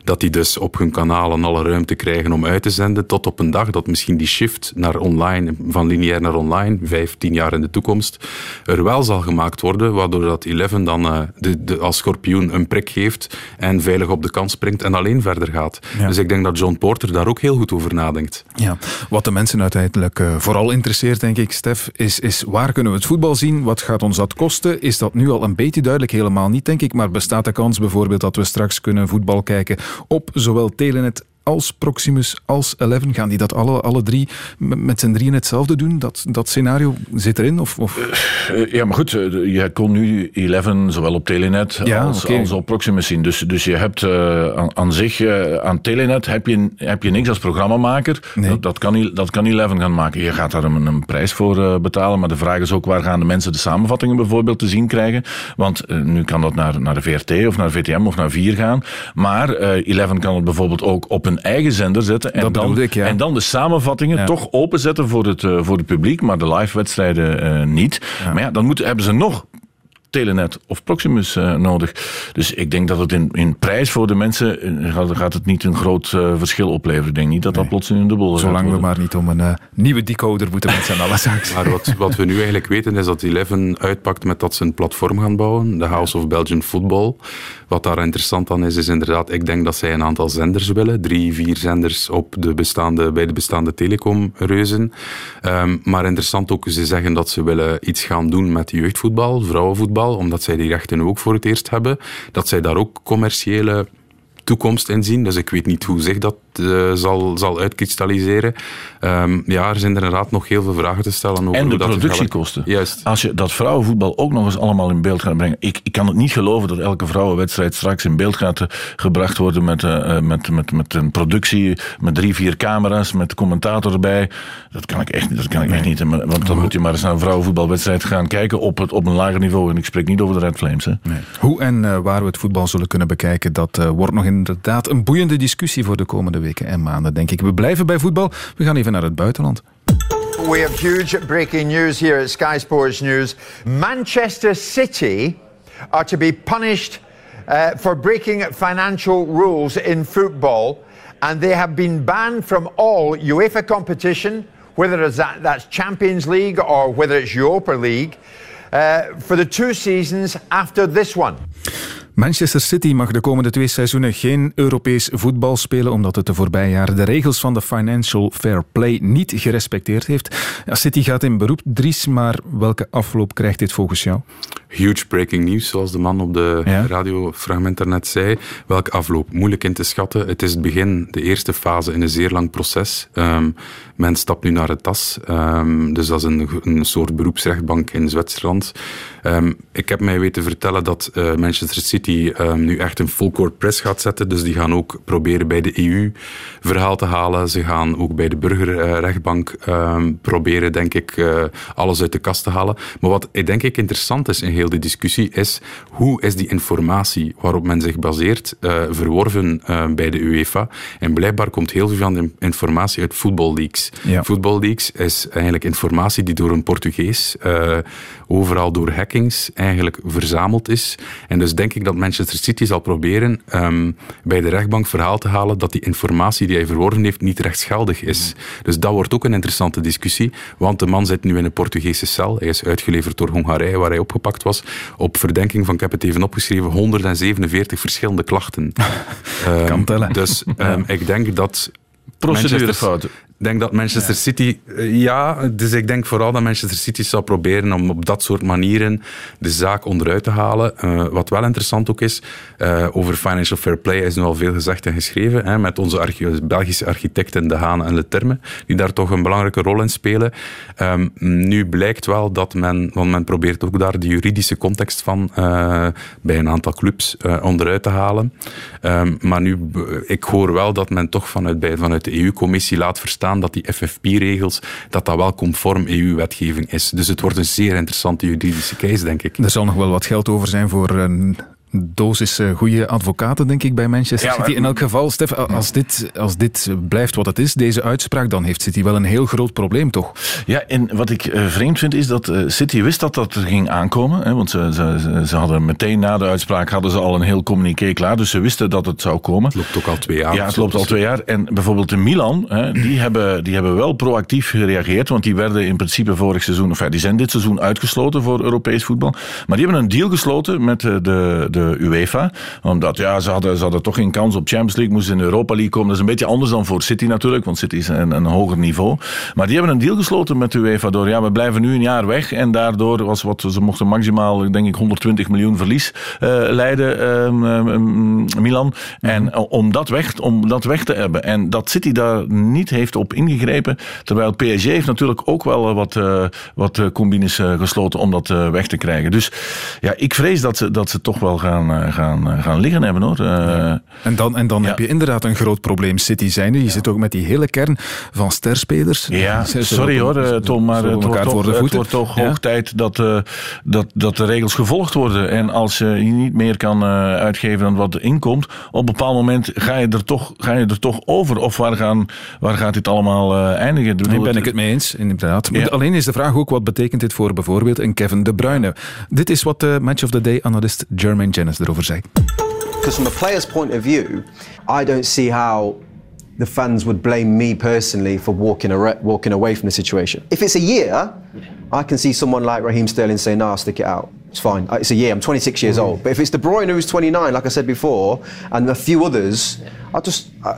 [SPEAKER 8] dat die dus op hun kanalen alle ruimte krijgen om uit te zenden, tot op een dag dat misschien die shift naar online, van lineair naar online, vijf, tien jaar in de toekomst, er wel zal gemaakt worden, waardoor dat 11 dan de, de, als schorpioen een prik geeft en veilig op de kant springt en alleen verder gaat. Ja. Dus ik denk dat John Porter daar ook heel goed over nadenkt.
[SPEAKER 3] Ja, wat de mensen uiteindelijk vooral interesseert, denk ik, Stef, is, is waar kunnen we het voetbal zien? Wat gaat ons dat kosten? Is dat nu al een beetje duidelijk? Helemaal niet, denk ik. Maar bestaat de kans bijvoorbeeld dat we straks kunnen voetbal kijken op zowel Telenet als Proximus, als Eleven, gaan die dat alle, alle drie met z'n drieën hetzelfde doen? Dat, dat scenario zit erin? Of, of?
[SPEAKER 4] Uh, ja, maar goed, je kon nu Eleven zowel op Telenet ja, als, okay. als op Proximus zien. Dus, dus je hebt uh, aan, aan, zich, uh, aan Telenet heb je, heb je niks als programmamaker. Nee. Dat, dat, kan, dat kan Eleven gaan maken. Je gaat daar een, een prijs voor betalen, maar de vraag is ook waar gaan de mensen de samenvattingen bijvoorbeeld te zien krijgen? Want nu kan dat naar, naar de VRT of naar VTM of naar 4 gaan. Maar Eleven kan het bijvoorbeeld ook op een eigen zender zetten. En, dan,
[SPEAKER 3] ik, ja.
[SPEAKER 4] en dan de samenvattingen ja. toch openzetten voor het, uh, voor het publiek, maar de live wedstrijden uh, niet. Maar ja, dan moeten, hebben ze nog Telenet of Proximus uh, nodig. Dus ik denk dat het in, in prijs voor de mensen uh, gaat, gaat, het niet een groot uh, verschil opleveren. Ik denk niet dat dat nee. plots in een dubbel
[SPEAKER 3] Zolang we maar niet om een nieuwe decoder moeten met z'n allen zaken.
[SPEAKER 8] Maar wat, wat we nu eigenlijk weten is dat Eleven uitpakt met dat ze een platform gaan bouwen. De House of Belgian Football. Wat daar interessant aan is, is inderdaad, ik denk dat zij een aantal zenders willen. Drie, vier zenders op de bestaande, bij de bestaande telecomreuzen. Um, maar interessant ook, ze zeggen dat ze willen iets gaan doen met jeugdvoetbal, vrouwenvoetbal, omdat zij die rechten ook voor het eerst hebben. Dat zij daar ook commerciële toekomst in zien. Dus ik weet niet hoe zich dat uh, zal, zal uitkristalliseren. Um, ja, er zijn er inderdaad nog heel veel vragen te stellen over
[SPEAKER 4] En de
[SPEAKER 8] hoe dat
[SPEAKER 4] productiekosten.
[SPEAKER 8] Juist.
[SPEAKER 4] Als je dat vrouwenvoetbal ook nog eens allemaal in beeld gaat brengen. Ik, ik kan het niet geloven dat elke vrouwenwedstrijd straks in beeld gaat uh, gebracht worden met, uh, met, met, met een productie, met drie, vier camera's, met de commentator erbij. Dat kan ik echt, dat kan ik echt niet. Want dan moet je maar eens naar een vrouwenvoetbalwedstrijd gaan kijken op, het, op een lager niveau. En ik spreek niet over de Red Flames. Hè.
[SPEAKER 3] Nee. Hoe en waar we het voetbal zullen kunnen bekijken, dat wordt nog inderdaad een boeiende discussie voor de komende weken en maanden, denk ik. We blijven bij voetbal. We gaan even naar het buitenland.
[SPEAKER 19] We have huge breaking news here at Sky Sports News. Manchester City are to be punished uh, for breaking financial rules in football, and they have been banned from all UEFA competition, whether it's that, that's Champions League or whether it's Europa League, uh, for the two seasons after this one.
[SPEAKER 3] Manchester City mag de komende twee seizoenen geen Europees voetbal spelen omdat het de voorbije jaren de regels van de Financial Fair Play niet gerespecteerd heeft. Ja, City gaat in beroep, Dries, maar welke afloop krijgt dit volgens jou?
[SPEAKER 8] Huge breaking news, zoals de man op de ja. radiofragment daarnet zei. Welke afloop? Moeilijk in te schatten. Het is het begin, de eerste fase in een zeer lang proces. Um, men stapt nu naar het TAS, um, dus dat is een, een soort beroepsrechtbank in Zwitserland. Um, ik heb mij weten vertellen dat uh, Manchester City um, nu echt een full court press gaat zetten. Dus die gaan ook proberen bij de EU verhaal te halen. Ze gaan ook bij de burgerrechtbank um, proberen, denk ik, uh, alles uit de kast te halen. Maar wat denk ik interessant is in heel die discussie, is hoe is die informatie waarop men zich baseert uh, verworven bij de UEFA. En blijkbaar komt heel veel van de informatie uit Football Leaks. Ja. Football Leaks is eigenlijk informatie die door een Portugees overal door eigenlijk verzameld is. En dus denk ik dat Manchester City zal proberen um, bij de rechtbank verhaal te halen dat die informatie die hij verworven heeft niet rechtsgeldig is. Dus dat wordt ook een interessante discussie, want de man zit nu in een Portugese cel. Hij is uitgeleverd door Hongarije, waar hij opgepakt was, op verdenking van, ik heb het even opgeschreven, 147 verschillende klachten.
[SPEAKER 3] um, [laughs] kan tellen.
[SPEAKER 8] Dus um, ik denk dat
[SPEAKER 4] Procedurefouten.
[SPEAKER 8] Ik denk dat Manchester ja. City, uh, ja, dus ik denk vooral dat Manchester City zal proberen om op dat soort manieren de zaak onderuit te halen. Uh, wat wel interessant ook is, uh, over financial fair play is nu al veel gezegd en geschreven, hè, met onze archi Belgische architecten De Haan en Leterme, die daar toch een belangrijke rol in spelen. Um, nu blijkt wel dat men, want men probeert ook daar de juridische context van bij een aantal clubs onderuit te halen. Um, maar nu, ik hoor wel dat men toch vanuit, bij, vanuit EU-commissie laat verstaan dat die FFP-regels, dat dat wel conform EU-wetgeving is. Dus het wordt een zeer interessante juridische case, denk ik.
[SPEAKER 3] Er zal nog wel wat geld over zijn voor een dosis uh, goede advocaten, denk ik, bij Manchester ja, City. In elk geval, Stef, als dit, als dit blijft wat het is, deze uitspraak, dan heeft City wel een heel groot probleem, toch?
[SPEAKER 4] Ja, en wat ik uh, vreemd vind, is dat uh, City wist dat dat er ging aankomen. Hè, want ze, ze, ze, hadden meteen na de uitspraak hadden ze al een heel communiqué klaar. Dus ze wisten dat het zou komen.
[SPEAKER 8] Het loopt ook al twee jaar.
[SPEAKER 4] Ja, het loopt al twee jaar. En bijvoorbeeld in Milan, hè, die, [clears throat] hebben, die hebben wel proactief gereageerd. Want die werden in principe vorig seizoen, of ja, die zijn dit seizoen uitgesloten voor Europees voetbal. Maar die hebben een deal gesloten met de, de de UEFA. Omdat ja, ze, hadden, ze hadden toch geen kans op Champions League, moesten in de Europa League komen. Dat is een beetje anders dan voor City natuurlijk, want City is een, een hoger niveau. Maar die hebben een deal gesloten met de UEFA door, ja, we blijven nu een jaar weg. En daardoor was wat, ze mochten maximaal, denk ik, 120 miljoen verlies uh, leiden, uh, Milan. En mm-hmm. om, dat weg, om dat weg te hebben. En dat City daar niet heeft op ingegrepen. Terwijl PSG heeft natuurlijk ook wel wat, uh, wat combines gesloten om dat weg te krijgen. Dus ja, ik vrees dat ze, dat ze toch wel gaan gaan, eh, gaan, eh, gaan liggen hebben hoor. Eh,
[SPEAKER 3] En dan, en dan heb je inderdaad een groot probleem City zijnde. Je zit ook met die hele kern van sterspelers.
[SPEAKER 4] Ja, sorry hoor, Tom, maar het wordt, toch, het wordt hoog tijd dat, dat, dat de regels gevolgd worden. En als je niet meer kan uitgeven dan wat er inkomt, op een bepaald moment ga je er toch, ga je er toch over. Of waar, gaan, waar gaat dit allemaal eindigen?
[SPEAKER 3] Daar ben ik het mee eens, inderdaad.
[SPEAKER 4] Ja.
[SPEAKER 3] Alleen is de vraag ook, wat betekent dit voor bijvoorbeeld een Kevin De Bruyne? Dit is wat de Match of the Day-analyst Jermaine
[SPEAKER 20] Because from a player's point of view, I don't see how the fans would blame me personally for walking, ar- walking away from the situation. If it's a year, I can see someone like Raheem Sterling saying, "Nah, stick it out. It's fine. Uh, It's a year. I'm 26 years old." But if it's De Bruyne who's 29, like I said before, and a few others, I just, I,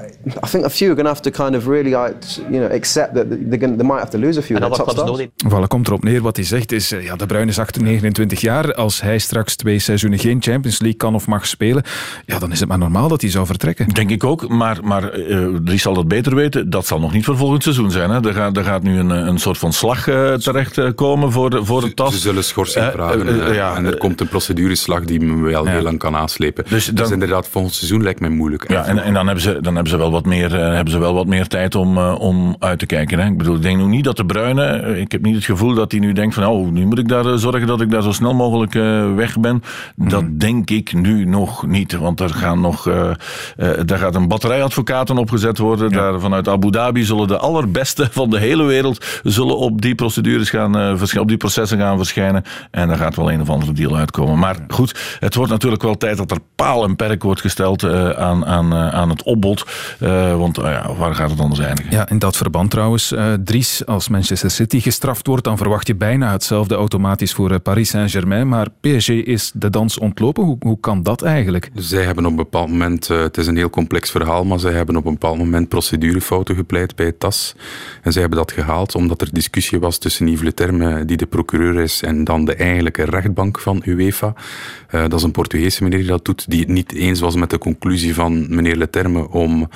[SPEAKER 20] I think a few are going to have to kind of really, you know, accept that they're gonna, they might have to lose a few of their top stars.
[SPEAKER 3] Voilà, komt erop neer. Wat hij zegt is, eh, ja, De Bruyne is 28, 29 jaar. Als hij straks twee seizoenen geen Champions League kan of mag spelen, ja, dan is het maar normaal dat hij zou vertrekken.
[SPEAKER 4] Denk ik ook, maar, maar eh, Dries zal dat beter weten. Dat zal nog niet voor volgend seizoen zijn. Hè. Er, gaat, er gaat nu een, eh, een soort van slag terecht eh, komen voor de, voor de tas.
[SPEAKER 8] Ze zullen schorsing vragen.
[SPEAKER 4] eh, ja,
[SPEAKER 8] en er komt een procedureslag die me wel heel lang kan aanslepen. Dus,
[SPEAKER 4] dan-
[SPEAKER 8] inderdaad, volgend seizoen lijkt mij moeilijk.
[SPEAKER 4] Ja, en, en dan, hebben ze, dan hebben, ze wel wat meer, eh, hebben ze wel wat meer tijd om, eh, om uit te kijken. Hè. Ik bedoel, ik denk nu niet dat de Bruine, eh, ik heb niet het gevoel dat hij nu denkt van, oh, nu moet ik daar eh, zorgen dat ik daar zo snel mogelijk eh, weg ben. Dat denk ik nu nog niet, want er gaan nog, eh, eh, daar gaat een batterij advocaten opgezet worden. Daar vanuit Abu Dhabi zullen de allerbeste van de hele wereld zullen op die procedures gaan, eh, verschijnen, op die processen gaan verschijnen. En daar gaat wel een of andere deal uitkomen. Maar goed, het wordt natuurlijk wel tijd dat er paal en perk wordt gesteld eh, aan, aan, eh, aan het opbod. Eh, want ja, waar gaat het anders eindigen?
[SPEAKER 3] Ja, in dat verband trouwens, eh, Dries, als Manchester City gestraft wordt, dan verwacht je bijna hetzelfde automatisch voor Paris Saint-Germain. Maar PSG is de dans ontlopen. Hoe, hoe kan dat eigenlijk?
[SPEAKER 8] Zij hebben op een bepaald moment, eh, het is een heel complex verhaal, maar zij hebben op een bepaald moment procedurefouten gepleit bij het TAS. En zij hebben dat gehaald omdat er discussie was tussen Yves Le Terme, die de procureur is, en dan de eigenlijke rechtbank van UEFA. Eh, dat is een Portugese meneer die dat doet, die het niet eens was met de conclusie van meneer Le Terme om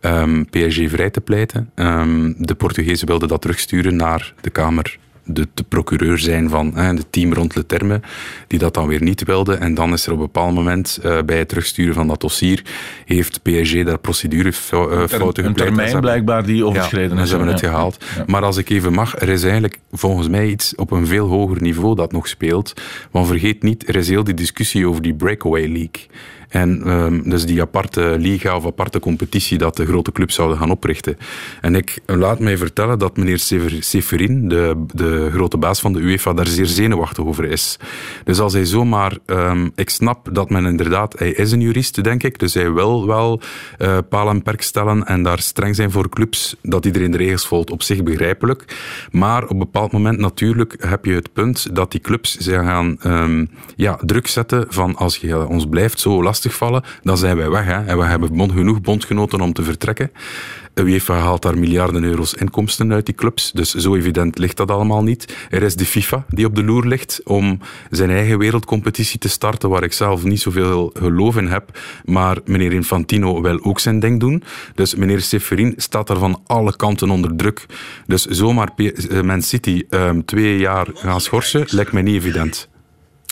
[SPEAKER 8] ehm, PSG vrij te pleiten. Ehm, de Portugezen wilden dat terugsturen naar de Kamer de, de procureur zijn van hè, het team rond Le Terme, die dat dan weer niet wilde. En dan is er op een bepaald moment, eh, bij het terugsturen van dat dossier, heeft PSG daar procedurefouten
[SPEAKER 4] Een
[SPEAKER 8] gepleit.
[SPEAKER 4] termijn
[SPEAKER 8] hebben-
[SPEAKER 4] blijkbaar die overschreden
[SPEAKER 8] ja,
[SPEAKER 4] is.
[SPEAKER 8] Ze hebben het gehaald.
[SPEAKER 4] Ja.
[SPEAKER 8] Maar als ik even mag, er is eigenlijk volgens mij iets op een veel hoger niveau dat nog speelt. Want vergeet niet, er is heel die discussie over die breakaway league. En ehm, dus die aparte liga of aparte competitie dat de grote clubs zouden gaan oprichten. En ik laat mij vertellen dat meneer Sever- Seferin, de, de grote baas van de UEFA, daar zeer zenuwachtig over is. Dus als hij zomaar... ehm, ik snap dat men inderdaad... Hij is een jurist, denk ik, dus hij wil wel eh paal en perk stellen en daar streng zijn voor clubs, dat iedereen de regels volgt, op zich begrijpelijk. Maar op bepaald moment natuurlijk heb je het punt dat die clubs ze gaan ehm, ja, druk zetten van als je ons blijft zo lastigvallen, dan zijn wij weg. Hè? En we hebben bond, genoeg bondgenoten om te vertrekken. UEFA haalt daar miljarden euro's inkomsten uit die clubs, dus zo evident ligt dat allemaal niet. Er is de FIFA die op de loer ligt om zijn eigen wereldcompetitie te starten, waar ik zelf niet zoveel geloof in heb, maar meneer Infantino wil ook zijn ding doen. Dus meneer Seferin staat daar van alle kanten onder druk. Dus zomaar Man City ehm, twee jaar gaan schorsen, lijkt mij niet evident.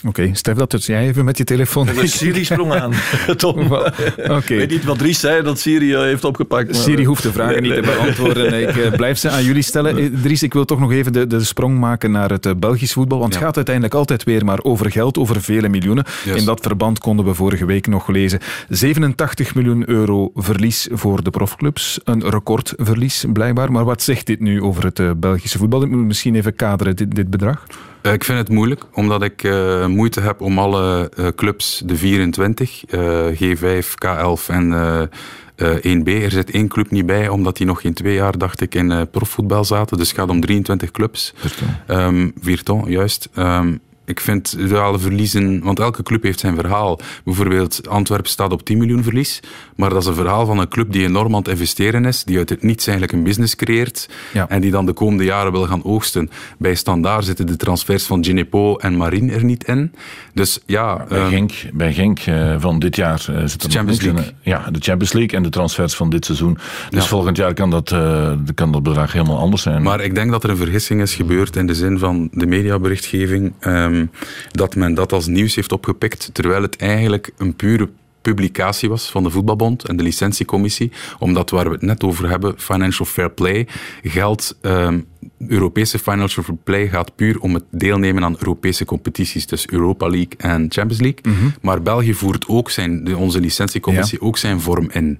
[SPEAKER 3] Oké, Stef, dat doet jij even met je telefoon.
[SPEAKER 4] De [laughs] Siri sprong aan. [laughs] Tom. [laughs]
[SPEAKER 3] Oké.
[SPEAKER 4] Weet niet wat Dries zei dat Siri eh, heeft opgepakt. maar-
[SPEAKER 3] Siri hoeft de vragen niet te beantwoorden. Ik eh, blijf ze aan jullie stellen. Eh, Dries, ik wil toch nog even de, de sprong maken naar het Belgisch voetbal. Want het gaat uiteindelijk altijd weer maar over geld, over vele miljoenen.
[SPEAKER 8] Yes.
[SPEAKER 3] In dat verband konden we vorige week nog lezen. 87 miljoen euro verlies voor de profclubs. Een recordverlies blijkbaar. Maar wat zegt dit nu over het Belgische voetbal? Ik moet misschien even kaderen, dit, dit bedrag.
[SPEAKER 8] Eh, Ik vind het moeilijk, omdat ik eh, moeite heb om alle eh, clubs, de 24, eh, G5, K11 en eh, eh, 1B. Er zit één club niet bij, omdat die nog geen twee jaar, dacht ik, in profvoetbal zaten. Dus het gaat om 23 clubs. Ehm Virton, juist. Ehm, ik vind de alle verliezen, want elke club heeft zijn verhaal. Bijvoorbeeld Antwerpen staat op 10 miljoen verlies, maar dat is een verhaal van een club die enorm aan het investeren is, die uit het niets eigenlijk een business creëert
[SPEAKER 3] Ja.
[SPEAKER 8] en die dan de komende jaren wil gaan oogsten. Bij Standaard zitten de transfers van Ginepo en Marine er niet in. Dus ja...
[SPEAKER 4] Bij
[SPEAKER 8] ehm,
[SPEAKER 4] Genk, bij Genk eh, van dit jaar eh, zit er nog
[SPEAKER 8] Champions
[SPEAKER 4] in, Ja, de Champions League en de transfers van dit seizoen. Dus
[SPEAKER 8] Ja.
[SPEAKER 4] volgend jaar kan dat, eh, kan dat bedrag helemaal anders zijn.
[SPEAKER 8] Maar ik denk dat er een vergissing is gebeurd in de zin van de mediaberichtgeving. Ehm, dat men dat als nieuws heeft opgepikt, terwijl het eigenlijk een pure publicatie was van de Voetbalbond en de licentiecommissie, omdat waar we het net over hebben, financial fair play, geldt ehm, Europese financial fair play gaat puur om het deelnemen aan Europese competities, dus Europa League en Champions League. Maar België voert ook zijn, onze licentiecommissie ook zijn vorm in.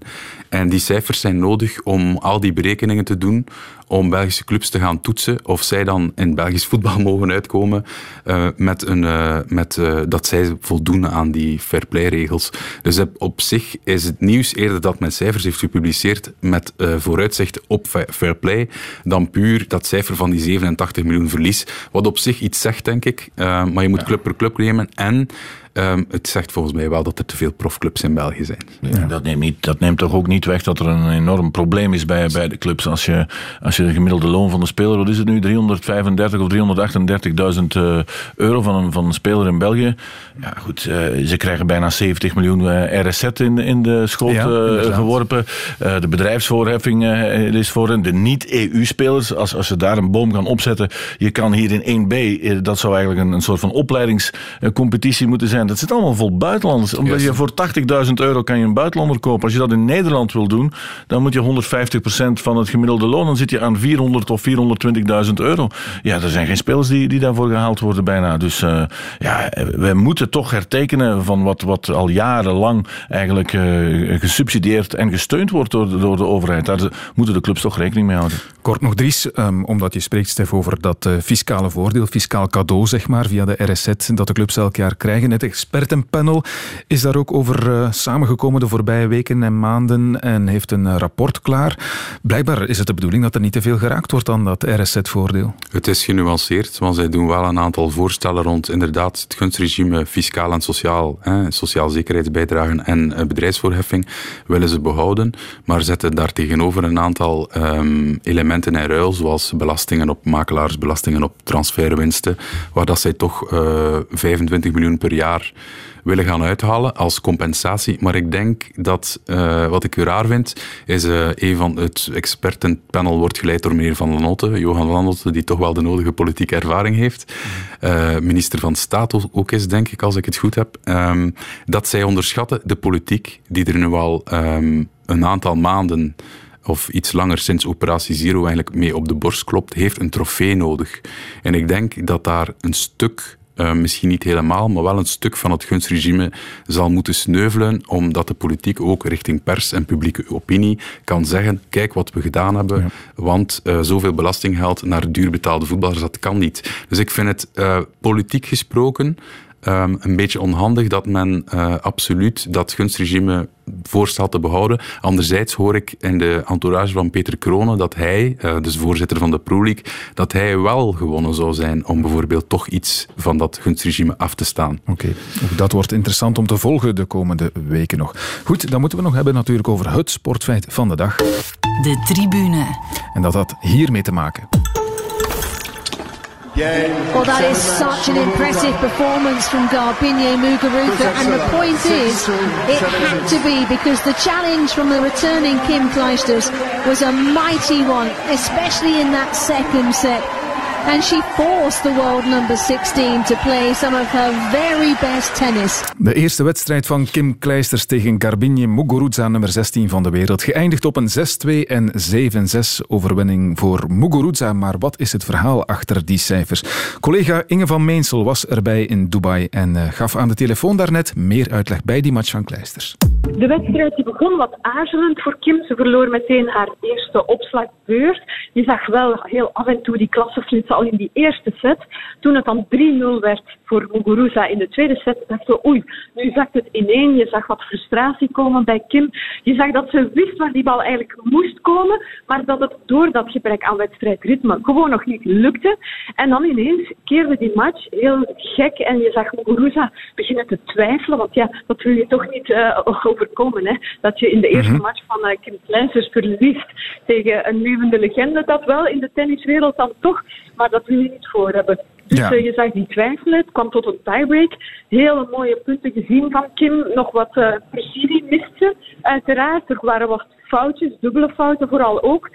[SPEAKER 8] En die cijfers zijn nodig om al die berekeningen te doen, om Belgische clubs te gaan toetsen of zij dan in Belgisch voetbal [laughs] mogen uitkomen eh, met een, eh, met, eh, dat zij voldoen aan die fair play regels. Dus op- zich is het nieuws eerder dat men cijfers heeft gepubliceerd met vooruitzicht op fa- fair play, dan puur dat cijfer van die 87 miljoen verlies. Wat op zich iets zegt, denk ik. Maar je moet club per club nemen. En ehm, het zegt volgens mij wel dat er te veel profclubs in België zijn.
[SPEAKER 4] Ja, Dat, neemt niet, dat neemt toch ook niet weg dat er een enorm probleem is bij, bij de clubs. Als je, als je de gemiddelde loon van de speler, wat is het nu, 335 of 338.000 eh, euro van een, van een speler in België. Ja, goed, eh, ze krijgen bijna 70 miljoen eh, RSZ in, in de schoot
[SPEAKER 3] Ja,
[SPEAKER 4] eh, geworpen. Eh, de bedrijfsvoorheffing eh, is voor hen. De niet-EU-spelers, als, als ze daar een boom gaan opzetten. Je kan hier in 1B, eh, dat zou eigenlijk een, een soort van opleidingscompetitie moeten zijn. Dat zit allemaal vol buitenlanders. Omdat je voor 80.000 euro kan je een buitenlander kopen. Als je dat in Nederland wil doen, dan moet je 150% van het gemiddelde loon. Dan zit je aan 400 of 420.000 euro. Ja, er zijn geen spelers die, die daarvoor gehaald worden bijna. Dus eh, ja, we moeten toch hertekenen van wat, wat al jarenlang eigenlijk eh, gesubsidieerd en gesteund wordt door, de- door de overheid. Daar moeten de clubs toch rekening mee houden.
[SPEAKER 3] Kort nog, Dries, ehm, omdat je spreekt, Stef, over dat eh, fiscale voordeel, fiscaal cadeau, zeg maar, via de RSZ, dat de clubs elk jaar krijgen. Het expertenpanel is daar ook over eh, samengekomen de voorbije weken en maanden en heeft een eh, rapport klaar. Blijkbaar is het de bedoeling dat er niet te veel geraakt wordt aan dat RSZ-voordeel.
[SPEAKER 8] Het is genuanceerd, want zij doen wel een aantal voorstellen rond inderdaad het gunstregime fiscaal en sociaal, hè, sociaal zekerheidsbijdragen en eh, bedrijfsvoorheffing willen ze behouden, maar zetten daar tegenover een aantal ehm, elementen in ruil, zoals belastingen op makelaars, belastingen op transferwinsten, waar dat zij toch eh 25 miljoen per jaar willen gaan uithalen als compensatie. Maar ik denk dat, eh, wat ik weer raar vind, is eh een van het expertenpanel wordt geleid door meneer Van Lanotte, Johan Van Lanotte, die toch wel de nodige politieke ervaring heeft. Eh, minister van Staat ook is, denk ik, als ik het goed heb. Ehm, dat zij onderschatten de politiek, die er nu al ehm, een aantal maanden of iets langer sinds Operatie Zero eigenlijk mee op de borst klopt, heeft een trofee nodig. En ik denk dat daar een stuk eh, misschien niet helemaal, maar wel een stuk van het gunstregime zal moeten sneuvelen, omdat de politiek ook richting pers en publieke opinie kan zeggen, kijk wat we gedaan hebben, want eh, zoveel belastinggeld naar duur betaalde voetballers, dat kan niet. Dus ik vind het eh, politiek gesproken ehm, een beetje onhandig dat men eh, absoluut dat gunstregime voorstelt te behouden. Anderzijds hoor ik in de entourage van Peter Kronen dat hij, eh, dus voorzitter van de Pro League, dat hij wel gewonnen zou zijn om bijvoorbeeld toch iets van dat gunstregime af te staan.
[SPEAKER 3] Oké, ook dat wordt interessant om te volgen de komende weken nog. Goed, dan moeten we nog hebben natuurlijk over het sportfeit van de dag.
[SPEAKER 1] De tribune.
[SPEAKER 3] En dat had hiermee te maken.
[SPEAKER 21] Well, that is such an impressive performance from Garbinier Muguruza, and the point is, it had to be because the challenge from the returning Kim Kleisters was a mighty one, especially in that second set. And she forced the world number 16 to play some of her very best tennis.
[SPEAKER 3] De eerste wedstrijd van Kim Kleisters tegen Garbine Muguruza, nummer 16 van de wereld. Geëindigd op een 6-2 en 7-6 overwinning voor Muguruza. Maar wat is het verhaal achter die cijfers? Collega Inge van Meensel was erbij in Dubai en eh, gaf aan de telefoon daarnet meer uitleg bij die match van Kleisters.
[SPEAKER 22] De wedstrijd die begon wat aarzelend voor Kim. Ze verloor meteen haar eerste opslagbeurt. Je zag wel heel af en toe die al in die eerste set. Toen het dan 3-0 werd voor Muguruza in de tweede set, dachten we oei, nu zakt het ineen. Je zag wat frustratie komen bij Kim. Je zag dat ze wist waar die bal eigenlijk moest komen, maar dat het door dat gebrek aan wedstrijdritme gewoon nog niet lukte. En dan ineens keerde die match heel gek en je zag Muguruza beginnen te twijfelen, want ja, dat wil je toch niet eh, [laughs] overkomen, hè? dat je in de eerste
[SPEAKER 23] Mhm.
[SPEAKER 22] match van eh, Kim Kleisters verliest tegen een levende legende, dat wel in de tenniswereld dan toch, maar dat je niet voor hebben. Dus
[SPEAKER 23] Ja.
[SPEAKER 22] eh, je zag die twijfelen, het kwam tot een tiebreak. Hele mooie punten gezien van Kim, nog wat eh, precisie miste, uiteraard. Er waren wat foutjes, dubbele fouten vooral ook.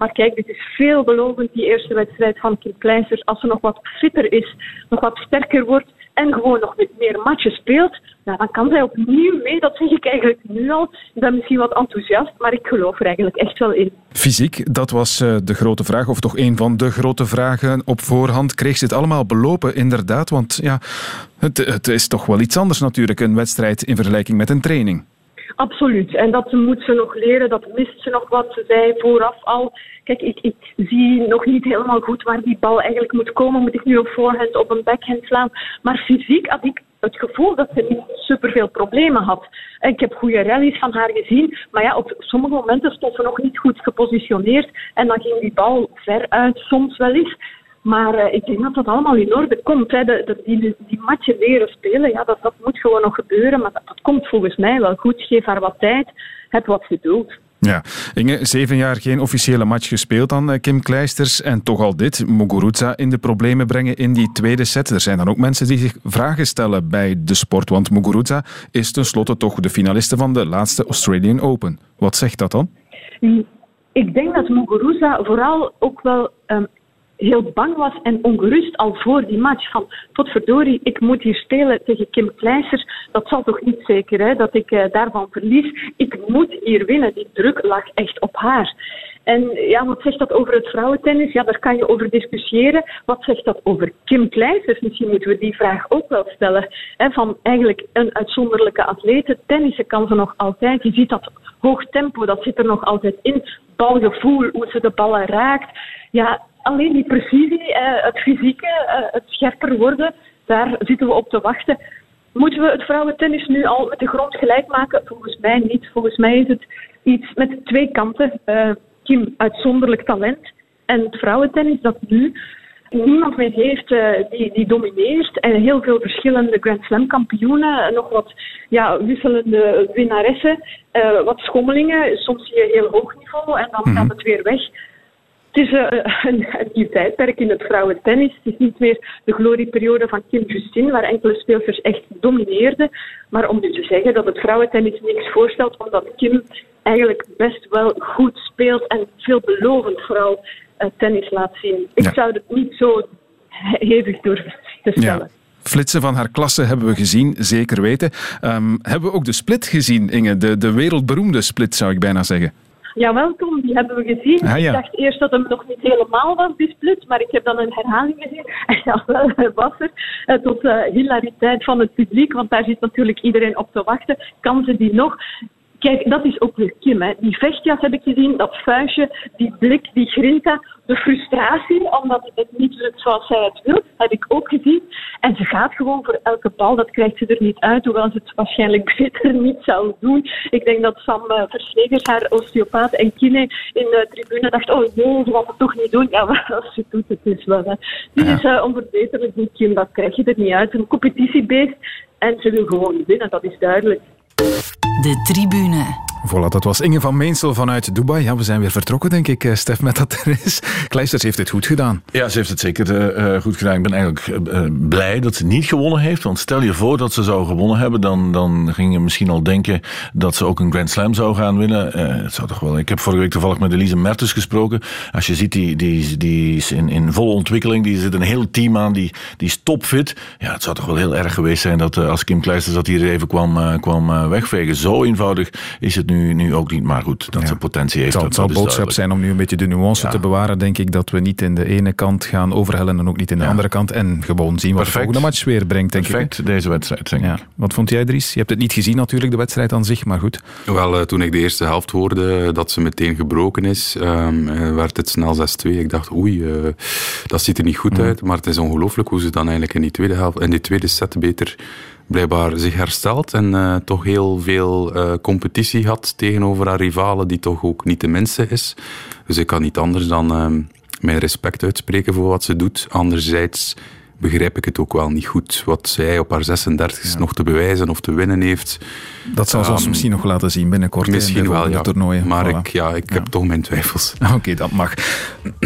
[SPEAKER 22] Maar kijk, dit is veelbelovend, die eerste wedstrijd van Kim Kleisters. Als ze nog wat fitter is, nog wat sterker wordt en gewoon nog meer matchen speelt, nou, dan kan zij opnieuw mee. Dat zeg ik eigenlijk nu al. Ik ben misschien wat enthousiast, maar ik geloof er eigenlijk echt wel in.
[SPEAKER 3] Fysiek, dat was eh, de grote vraag, of toch een van de grote vragen op voorhand. Kreeg ze het allemaal belopen, inderdaad? Want ja, het, het is toch wel iets anders natuurlijk, een wedstrijd in vergelijking met een training.
[SPEAKER 22] Absoluut. En dat moet ze nog leren, dat mist ze nog wat. Ze zei vooraf al, kijk, ik, ik zie nog niet helemaal goed waar die bal eigenlijk moet komen. Moet ik nu op voorhand, op een backhand slaan? Maar fysiek had ik het gevoel dat ze niet superveel problemen had. Ik heb goede rallies van haar gezien, maar ja, op sommige momenten stond ze nog niet goed gepositioneerd en dan ging die bal ver uit, soms wel eens. Maar uh, ik denk dat dat allemaal in orde komt. Hè. De, de, die, die matchen leren spelen, ja, dat, dat moet gewoon nog gebeuren. Maar dat, dat komt volgens mij wel goed. Geef haar wat tijd, heb wat geduld.
[SPEAKER 3] Ja, Inge, zeven jaar geen officiële match gespeeld dan, eh, Kim Kleisters. En toch al dit, Muguruza in de problemen brengen in die tweede set. Er zijn dan ook mensen die zich vragen stellen bij de sport. Want Muguruza is tenslotte toch de finaliste van de laatste Australian Open. Wat zegt dat dan?
[SPEAKER 22] Ik denk dat Muguruza vooral ook wel um, heel bang was en ongerust al voor die match. Van, potverdorie, ik moet hier spelen tegen Kim Kleisters. Dat zal toch niet zeker, hè, dat ik uh, daarvan verlies. Ik moet hier winnen. Die druk lag echt op haar. En ja, wat zegt dat over het vrouwentennis? Ja, daar kan je over discussiëren. Wat zegt dat over Kim Kleisters? Misschien moeten we die vraag ook wel stellen. Van eigenlijk een uitzonderlijke atlete. Tennissen kan ze nog altijd. Je ziet dat hoog tempo, dat zit er nog altijd in. Balgevoel, hoe ze de ballen raakt. Ja, alleen die precisie, eh, het fysieke, eh, het scherper worden, daar zitten we op te wachten. Moeten we het vrouwentennis nu al met de grond gelijk maken? Volgens mij niet. Volgens mij is het iets met twee kanten. Uh, Kim, uitzonderlijk talent. En het vrouwentennis dat nu niemand meer heeft uh, die, die domineert. En heel veel verschillende Grand Slam kampioenen. Nog wat ja, wisselende winnaressen. Uh, wat schommelingen. Soms zie je heel hoog niveau en dan -hmm. gaat het weer weg. Het is uh, [laughs] een, een nieuw tijdperk in het vrouwentennis. Het is niet meer de glorieperiode van Kim Justin, waar enkele speelsters echt domineerden. Maar om nu te zeggen dat het vrouwentennis niks voorstelt, omdat Kim eigenlijk best wel goed speelt en veelbelovend vooral uh, tennis laat zien. Ik ja. zou het niet zo hevig durven te stellen.
[SPEAKER 3] Ja. Flitsen van haar klasse hebben we gezien, zeker weten. Um, hebben we ook de split gezien, Inge? De, de wereldberoemde split, zou ik bijna zeggen.
[SPEAKER 22] Ja, welkom. Die hebben we gezien.
[SPEAKER 3] Ah, ja.
[SPEAKER 22] Ik dacht eerst dat hem nog niet helemaal was, die split, maar ik heb dan een herhaling gezien. En [laughs] ja, wel, hij was er. Uh, tot uh, hilariteit van het publiek, want daar zit natuurlijk iedereen op te wachten. Kan ze die nog? Kijk, dat is ook weer Kim. Hè. Die vechtjas heb ik gezien, dat vuistje, die blik, die grinta, de frustratie omdat het niet lukt zoals zij het wil, heb ik ook gezien. En ze gaat gewoon voor elke bal, dat krijgt ze er niet uit, hoewel ze het waarschijnlijk [laughs] beter niet zou doen. Ik denk dat Sam uh, Verslegers, haar osteopaat en kine in de tribune dacht, oh nee, ze gaat het toch niet doen. Ja, [laughs] maar als ze doet, het is wel. Hè. Die ja. is uh, onverbeterlijk, Kim, dat krijg je er niet uit. Een competitiebeest en ze wil gewoon winnen, dat is duidelijk.
[SPEAKER 1] De tribune.
[SPEAKER 3] Voilà, dat was Inge van Meensel vanuit Dubai. Ja, we zijn weer vertrokken, denk ik, Stef, met dat er is. Kleisters heeft het goed gedaan.
[SPEAKER 4] Ja, ze heeft het zeker uh, goed gedaan. Ik ben eigenlijk blij dat ze niet gewonnen heeft. Want stel je voor dat ze zou gewonnen hebben, dan, dan ging je misschien al denken dat ze ook een Grand Slam zou gaan winnen. Het zou toch wel. Ik heb vorige week toevallig met Elise Mertens gesproken. Als je ziet, die, die, die is in, in volle ontwikkeling. Die zit een heel team aan, die, die is topfit. Ja, het zou toch wel heel erg geweest zijn dat als Kim Kleisters dat hier even kwam, kwam wegvegen. Zo eenvoudig is het nu, nu ook niet. Maar goed, dat ja. ze potentie heeft.
[SPEAKER 3] Het zal,
[SPEAKER 4] dat,
[SPEAKER 3] zal boodschap zijn om nu een beetje de nuance ja. te bewaren, denk ik. Dat we niet in de ene kant gaan overhellen en ook niet in de ja. andere kant. En gewoon zien wat Perfect. de volgende match weer brengt, denk
[SPEAKER 4] Perfect,
[SPEAKER 3] ik.
[SPEAKER 4] deze wedstrijd, denk ik.
[SPEAKER 3] Wat vond jij, Dries? Je hebt het niet gezien natuurlijk, de wedstrijd aan zich, maar goed.
[SPEAKER 8] Wel, uh, toen ik de eerste helft hoorde dat ze meteen gebroken is, um, uh, werd het snel 6-2. Ik dacht, oei, uh, dat ziet er niet goed mm. uit. Maar het is ongelooflijk hoe ze dan eigenlijk in die tweede, helft, in die tweede set beter blijkbaar zich herstelt en uh, toch heel veel uh, competitie had tegenover haar rivalen, die toch ook niet de minste is. Dus ik kan niet anders dan uh, mijn respect uitspreken voor wat ze doet. Anderzijds begrijp ik het ook wel niet goed. Wat zij op haar 36 nog te bewijzen of te winnen heeft.
[SPEAKER 3] Dat zal ze ons
[SPEAKER 8] Um,
[SPEAKER 3] misschien nog laten zien binnenkort in
[SPEAKER 8] Misschien
[SPEAKER 3] de
[SPEAKER 8] wel,
[SPEAKER 3] volgende
[SPEAKER 8] ja.
[SPEAKER 3] toernooien.
[SPEAKER 8] Maar
[SPEAKER 3] Voilà.
[SPEAKER 8] ik, ja, ik heb toch mijn twijfels. [laughs]
[SPEAKER 3] Oké, dat mag.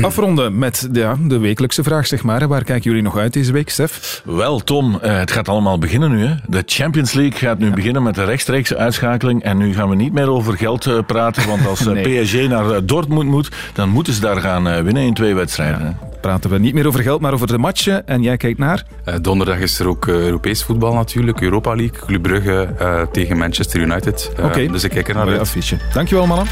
[SPEAKER 3] Afronden met ja, de wekelijkse vraag, zeg maar. Waar kijken jullie nog uit deze week, Stef?
[SPEAKER 4] Wel, Tom, eh, het gaat allemaal beginnen nu. Hè. De Champions League gaat nu beginnen met de rechtstreekse uitschakeling. En nu gaan we niet meer over geld eh, praten. Want als eh, [laughs]
[SPEAKER 3] Nee.
[SPEAKER 4] PSG naar Dortmund moet, dan moeten ze daar gaan eh, winnen in twee wedstrijden.
[SPEAKER 3] Praten we niet meer over geld, maar over de matchen. En jij kijkt naar?
[SPEAKER 8] Eh, donderdag is er ook eh, Europees voetbal natuurlijk. Europa League, Club Brugge eh, tegen Manchester United.
[SPEAKER 3] Oké.
[SPEAKER 8] Dus ik kijk er naar uit.
[SPEAKER 3] affiche. Dankjewel, mannen.